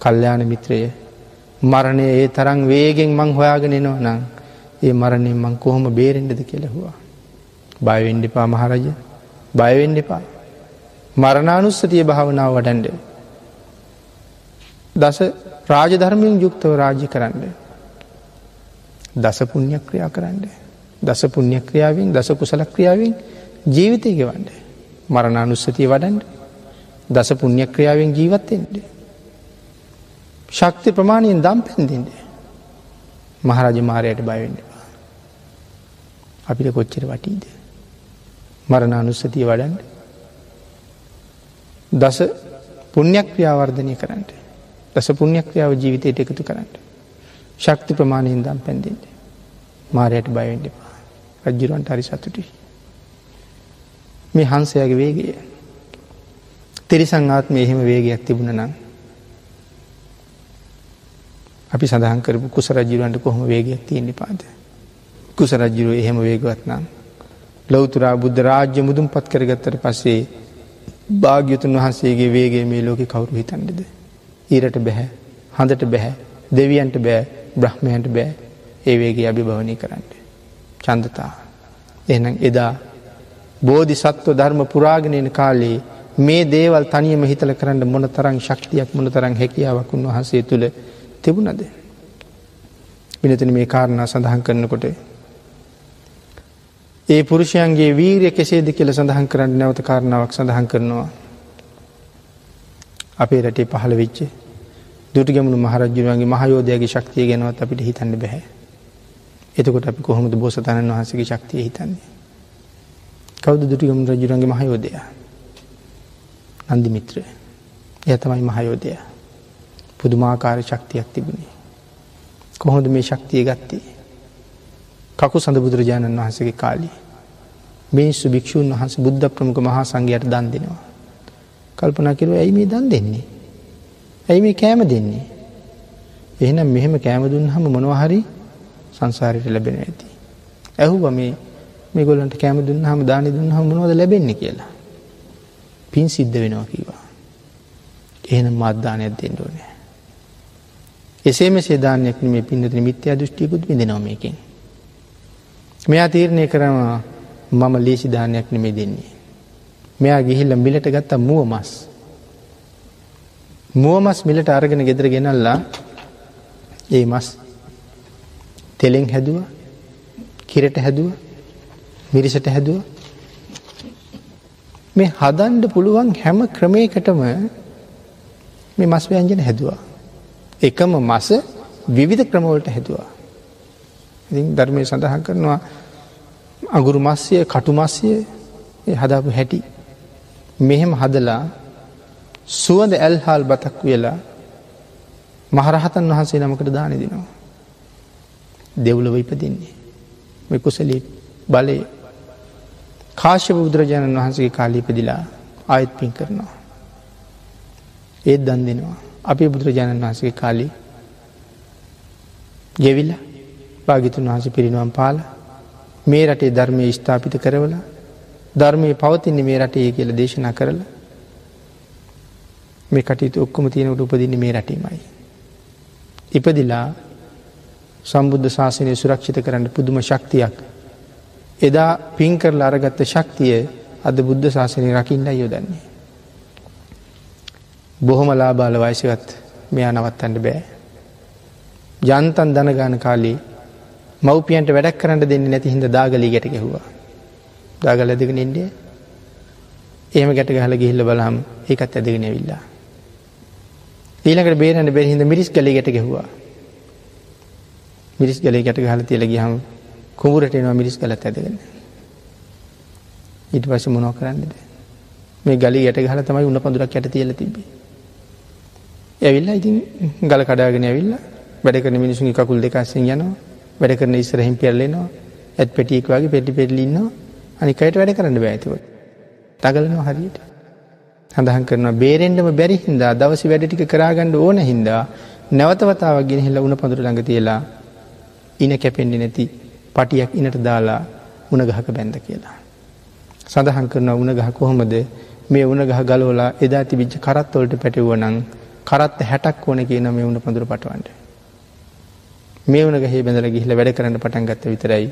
Speaker 1: කල්්‍යයාන මිත්‍රය මරණය ඒ තරං වේගෙන් මං හොයාගෙන නවා නං ඒ මරණයෙන් මං කොහොම බේරෙන්ඩද කෙලෙහවා. බයවෙන්ඩිපා මහරජ බයවෙන්ඩිපා මරණානුස්සතිය භාවනාව වඩන්ඩ. දස රාජධර්මයෙන් යුක්තව රාජ්‍ය කරන්න. දස පුුණ්්‍ය ක්‍රියා කරන්න. දස පුුණ්්‍ය ක්‍රියාවෙන් දස කුසල ක්‍රියාවෙන් ජීවිතය ගෙවන්ඩ. මරණානුස්සතිය වඩන්ඩ දස පුුණ්්‍ය ක්‍රියාවෙන් ජීවත්තෙන්ට. ශක්ති ප්‍රමාණයෙන් දම් පැන්දිෙන්ට මහරජ මාරයට බයවෙන්ඩවා. අපිට කොච්චර වටීද. මරණානුස්සතිය වඩන්ඩ. දස පුුණ්්‍යයක් ක්‍රියාවර්ධනය කරන්නට. දස පුුණ්්‍යයක් ක්‍රියාව ජීවිතයට එකතු කරන්නට. ශක්ති ප්‍රමාණයෙන් දම් පැන්දිෙන්ට මාරයට බයවෙන්ඩපා රජ්ජිරුවන්ට හරි සතුටි. මේ හන්සයාගේ වේගය තිරිසංආත්ම එහෙම වේගයක් තිබුණ නම් අපි සඳහන් කරපු කුස රජිරුවන්ට කොහොම වේගයක් තියෙන්නේ පාද. කුස රජ්ජුරුව එහෙම වේගවත් නම්. ලොවතුරා බුද්ධ රාජ්‍ය මුදුම් පත් කරගත්තට පස්සේ භාග්‍යතුන් වහන්සේගේ වේගේ මේ ලෝක කවුරු හිතන්ඩද. ඊරට බැහැ හඳට බැහැ දෙවියන්ට බෑ බ්‍රහ්මයන්ට බෑ ඒ වේගේ අභිභවනය කරන්න. චන්දතා. එනම් එදා බෝධි සත්ව ධර්ම පුරාගෙනන කාලේ මේ දේවල් තනියම හිතල කරන්න මොන තරං ශක්තියක් මොන තරං හැකියාවක් උන්වහන්සේ තුළ තිබුණද. පිනතන මේ කාරණා සඳහන් කරනකොට. ඒ පුරුෂයන්ගේ වීරය කෙසේද කියල සඳහන් කරන්න නැවත කාරණාවක් සඳහන් කරනවා. අපේ රටේ පහළ විච්චේ දුටගමුණු මහරජුවන්ගේ මහයෝදයගේ ශක්තිය ගැනවත් අපිට හිතන්න බැහැ. එතකොට අපි කොහොමද බෝසතණන් වහන්සගේ ශක්තිය හිතන්නේ. කවද දුටිගම රජුරන්ගේ මහයෝදය. නන්දිමිත්‍ර එය තමයි මහයෝදය. පුදුමාකාර ශක්තියක් තිබුණේ. කොහොඳ මේ ශක්තිය ගත්තේ. කකු සඳ බුදුරජාණන් වහන්සගේ කාලි. මිනිස්සු භික්‍ෂූන් වහන්ස බුද්ධ ප්‍රමුඛ මහා සංඝයට දන් දෙෙනවා. කල්පනා කිරුව ඇයි මේ දන් දෙන්නේ. ඇයි මේ කෑම දෙන්නේ. එහෙනම් මෙහෙම කෑම දුන් හම මොනවහරි සංසාරයට ලැබෙන ඇති. ඇහුව මේ මේ ගොලන්ට කෑම දුන්න හම දානි දුන්න හම මොනවද ලැබෙන්නේ කියලා. පින් සිද්ධ වෙනවා කිවා. එහෙනම් මත්දානයක් දෙන්න ඕනෑ. එසේම සේදානයක් මේ පින්නත මිත්‍යා දෘෂ්ටියකුත් විඳනවා මේකින්. මෙයා තීරණය කරනවා මම ලේසිදානයක් නෙමේ දෙන්නේ. මෙයා ගිහිල්ල මිලට ගත්තා මුව මස්. මුවමස් මිලට අරගෙන ගෙදර ගෙනල්ලා ඒ මස් තෙලෙන් හැදුව කිරට හැදුව මිරිසට හැදුව මේ හදන්ඩ පුළුවන් හැම ක්‍රමයකටම මේ මස් ව්‍යංජන හැදවා. එකම මස විවිධ ක්‍රමවලට හැදවා. ඉ ධර්මය සඳහන් කරනවා අගුරු මස්ය කටු මස්ය හදාපු හැටි. මෙහෙම හදලා සුවඳ ඇල්හාල් බතක් වෙලා මහරහතන් වහන්සේ නමකට දාන දෙනවා. දෙව්ලව ඉපදින්නේ. මෙ කුසලී බලය කාශ්‍යප බුදුරජාණන් වහන්සගේ කාලීපදිලා ආයත් පින් කරනවා. ඒත් දන් දෙෙනවා. අපි බුදුරජාණන් වහන්සගේ කාලී ගෙවිල්ල භාගිතුන් වහස පිරිනුවම් පාල මේ රටේ ධර්මය ස්ථාපිත කරවල ධර්මය පවතින්නේ මේ රටේ කියල දේශනා කරලා මේ කටයුතු ඔක්කොම තියෙනකට උපදින්නේ මේ රටීමයි. ඉපදිලා සම්බුද්ධ ශාසනය සුරක්ෂිත කරන්න පුදුම ශක්තියක්. එදා පින් කරලා අරගත්ත ශක්තිය අද බුද්ධ ශාසනය රකින්න යොදන්නේ. බොහොම ලාබාල වයිසගත් මෙයා නවත්තන්න බෑ. ජන්තන් දනගාන කාලේ මව්පියන්ට වැඩක් කරන්න දෙන්න නැති හිද දාගලී ගැට ගැහවා. දාගල ඇදගෙන ඉන්ඩිය එහෙම ගැට ගහල ගිහිල්ල බලහම් ඒකත් ඇදගෙන ඇවිල්ලා. ඊළකට බේරන්න බැහිහිද මිරිස් කලි ගැට ගැහවා. මිරිස් ගලේ ගැට ගහල තියල ගිහම් කුමරට එනවා මිරිස් කලත් ඇදගෙන. ඉට පස මොනෝ කරන්නද. මේ ගලි යට ගහල තමයි උන්න පඳුරක් යට තියල තිබේ. ඇවිල්ලා ඉතින් ගල කඩාගෙන ඇවිල්ලා වැඩ කරන මිනිසුන් කකුල් දෙකස්සෙන් යනවා වැඩ කරන ඉස්සරහිම් පෙරලෙනවා ඇත් පෙටියෙක් වගේ පෙටි පෙරලින්නවා අනිකයට වැඩ කරන්න බෑතිව. තගලනවා හරියට. හඳහන් කරන බේරෙන්ඩම බැරි හින්දා දවසි වැඩ ටික කරාගණ්ඩ ඕන හින්දා නැවතවතාවක් ගෙන හිල්ල උන පඳුර ළඟ තියලා ඉන කැපෙන්ඩි නැති පටියක් ඉනට දාලා උනගහක බැන්ද කියලා. සඳහන් කරන උනගහ කොහොමද මේ උනගහ ගලෝලා එදා තිබිච්ච කරත්වොලට පැටවුවනං කරත් හැටක් ඕන කියන මේ උුණ පඳුර පටවන්ට. මේ වන ගහේ බැඳල ගිහිල වැඩ කරන්න පටන් ගත්ත විතරයි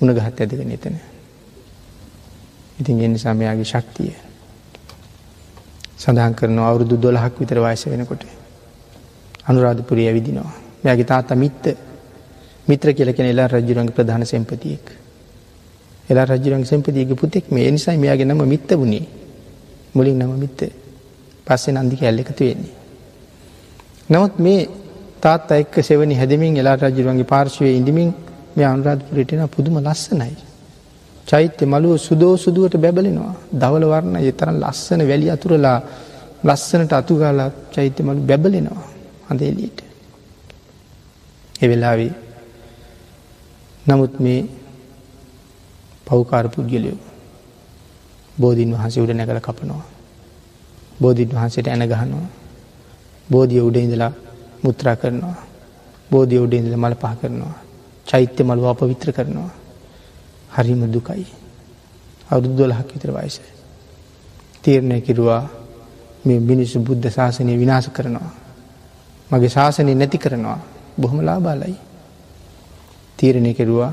Speaker 1: උනගහත් ඇදක නතන. ඉතින් එනි සමයාගේ ශක්තිය. සඳහන් කරන අවුරුදු දොළහක් විතර වයස වෙනකොට. අනුරාධපුරිය විදිනවා. මෙයාගේ තාත්ත මිත්ත මිත්‍ර කියලකෙන එලා රජුරන්ගේ ප්‍රධාන සැම්පතියෙක්. එලා රජුරන් සැම්පතියගේ පුතෙක් මේ නිසයි මෙයාගේ නම මිත්ත වුණේ මුලින් නම මිත්ත පස්සේ නන්දි කැල්ල එකතු වෙන්නේ. නමුත් මේ තාත් එක්ක සෙවනි හැදමින් එලා රජරුවන්ගේ පාර්ශවය ඉඳමින් මේ අනුරාධපුරටන පුදුම ලස්සනයි. චෛත්‍ය මළුව සුදෝ සුදුවට බැබලෙනවා. දවල වර්ණ එතරම් ලස්සන වැලි අතුරලා ලස්සනට අතුගාලා චෛත්‍ය මළු බැබලෙනවා හඳේලීට. එවෙලාවේ නමුත් මේ පෞකාර පුද්ගලයෝ බෝධීන් වහන්සේ උඩ නැකල කපනවා. බෝධීන් වහන්සේට ඇන ගහනවා. බෝධිය උඩ ඉඳලා මුත්‍රා කරනවා. බෝධිය උඩ ඉඳල මල පහ කරනවා. චෛත්‍ය මළුව අපවිත්‍ර කරනවා. හරිම දුකයි. අවුරුද්දොලහක් විතර වයිස. තීරණය කිරවා මේ මිනිස්සු බුද්ධ ශාසනය විනාශ කරනවා. මගේ ශාසනය නැති කරනවා බොහොම ලාබාලයි. තීරණය කෙරුවා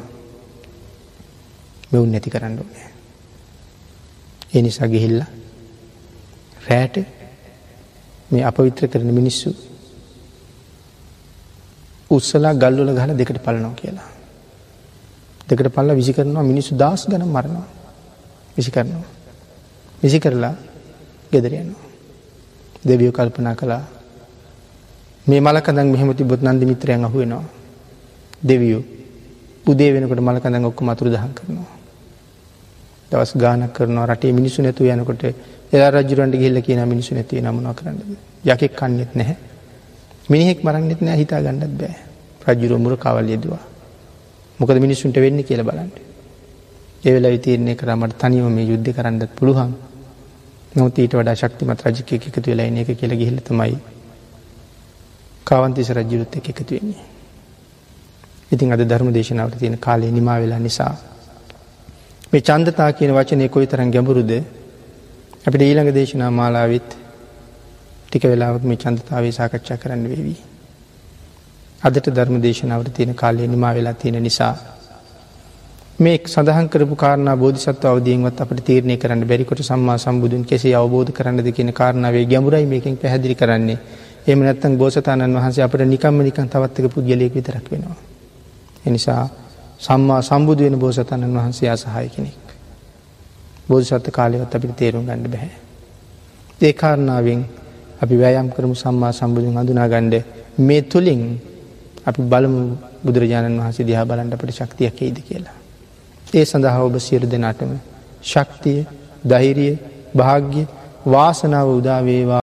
Speaker 1: මෙවුන් නැති කරන්න ඕනෑ. ඒ නිසා ගෙහිල්ල රෑට මේ අප විත්‍ර කරන මිනිස්සු උත්සලා ගල්ලුල ගහල දෙකට පලනවා කියලා. දෙකට පල්ල විසි කරනවා මිනිස්සු දස් ගන මරණවා විසි කරනවා. විසි කරලා ගෙදරයනවා. දෙවියෝ කල්පනා කළා මේ මලකදන් මෙහමති බොත් නන්දි මිත්‍රයන් අහුවෙනවා. දෙවියෝ උදේ වෙනකට මලකඳන් ඔක්ක මතුර දහන් කරනවා. දවස් ගානක් කරනවා රටේ මිනිසු නැතු යනකොට එලා රජරන්ට ගිල්ල කියන මිනිසු නැතිව නමන කරන්න යකෙක් කන්නෙත් නැහැ. මිනිහෙක් මරන්නෙත් නෑ හිතා ගන්නත් බෑ. රජුර මුර කවල් යෙදවා. මොකද මිනිස්සුන්ට වෙන්න කියල බලන්ට ඒවෙලා විතීරණය කරමට තනිව මේ යුද්ධ කරන්නත් පුළුවන්. නොත් ඊට වඩා ශක්තිමත් රජක එකතු වෙලා එක කියල ගිහිලතමයි කාවන්තිස රජ්ජුරුත් එක එකතු වෙන්නේ. ඉතින් අද ධර්ම දේශනාවට තියෙන කාලය නිමා වෙලා නිසා මේ චන්දතා කියන වචනය කොයි තරන් ගැඹුරුද? අපිට ඊළඟ දේශනා මාලාවිත් ටික වෙලාවක් මේ චන්දතාවේ සාකච්ඡා කරන්න වේවී. අදට ධර්ම දේශනාවට තියෙන කාලය නිමා වෙලා තියෙන නිසා. මේ සඳහන් කරපු කාරණ බෝධිසත්ව අවදියෙන්වත් අපට තීරණය කරන්න බැරිකොට සම්මා සම්බුදුන් කෙසේ අවබෝධ කරන්නද කියන කාරණාවේ ගැඹුරයි මේකින් පැහැදිලි කරන්නේ එම නැත්තන් බෝසතාණන් වහන්සේ අපට නිකම්ම නිකන් තවත්තක පුද්ගලයෙක් විතරක් වෙනවා. එනිසා සම්මා සම්බුදු වෙන බෝසතාණන් වහන්සේ අසහය කෙනෙක්. බෝධිසත්ව කාලයවත් අපිට තේරුම් ගන්න බැහැ. ඒ කාරණාවෙන් අපි වෑයම් කරමු සම්මා සම්බුදුන් අඳුනා ගණ්ඩ මේ තුළින් අපි බලමු බුදුරජාණන් වහන්සේ දිහා බලන්ට අපට ශක්තියක් එයිද කියලා. ඒ සඳහා ඔබ සියලු දෙනාටම ශක්තිය දෛරිය භාග්‍ය වාසනාව උදාවේවා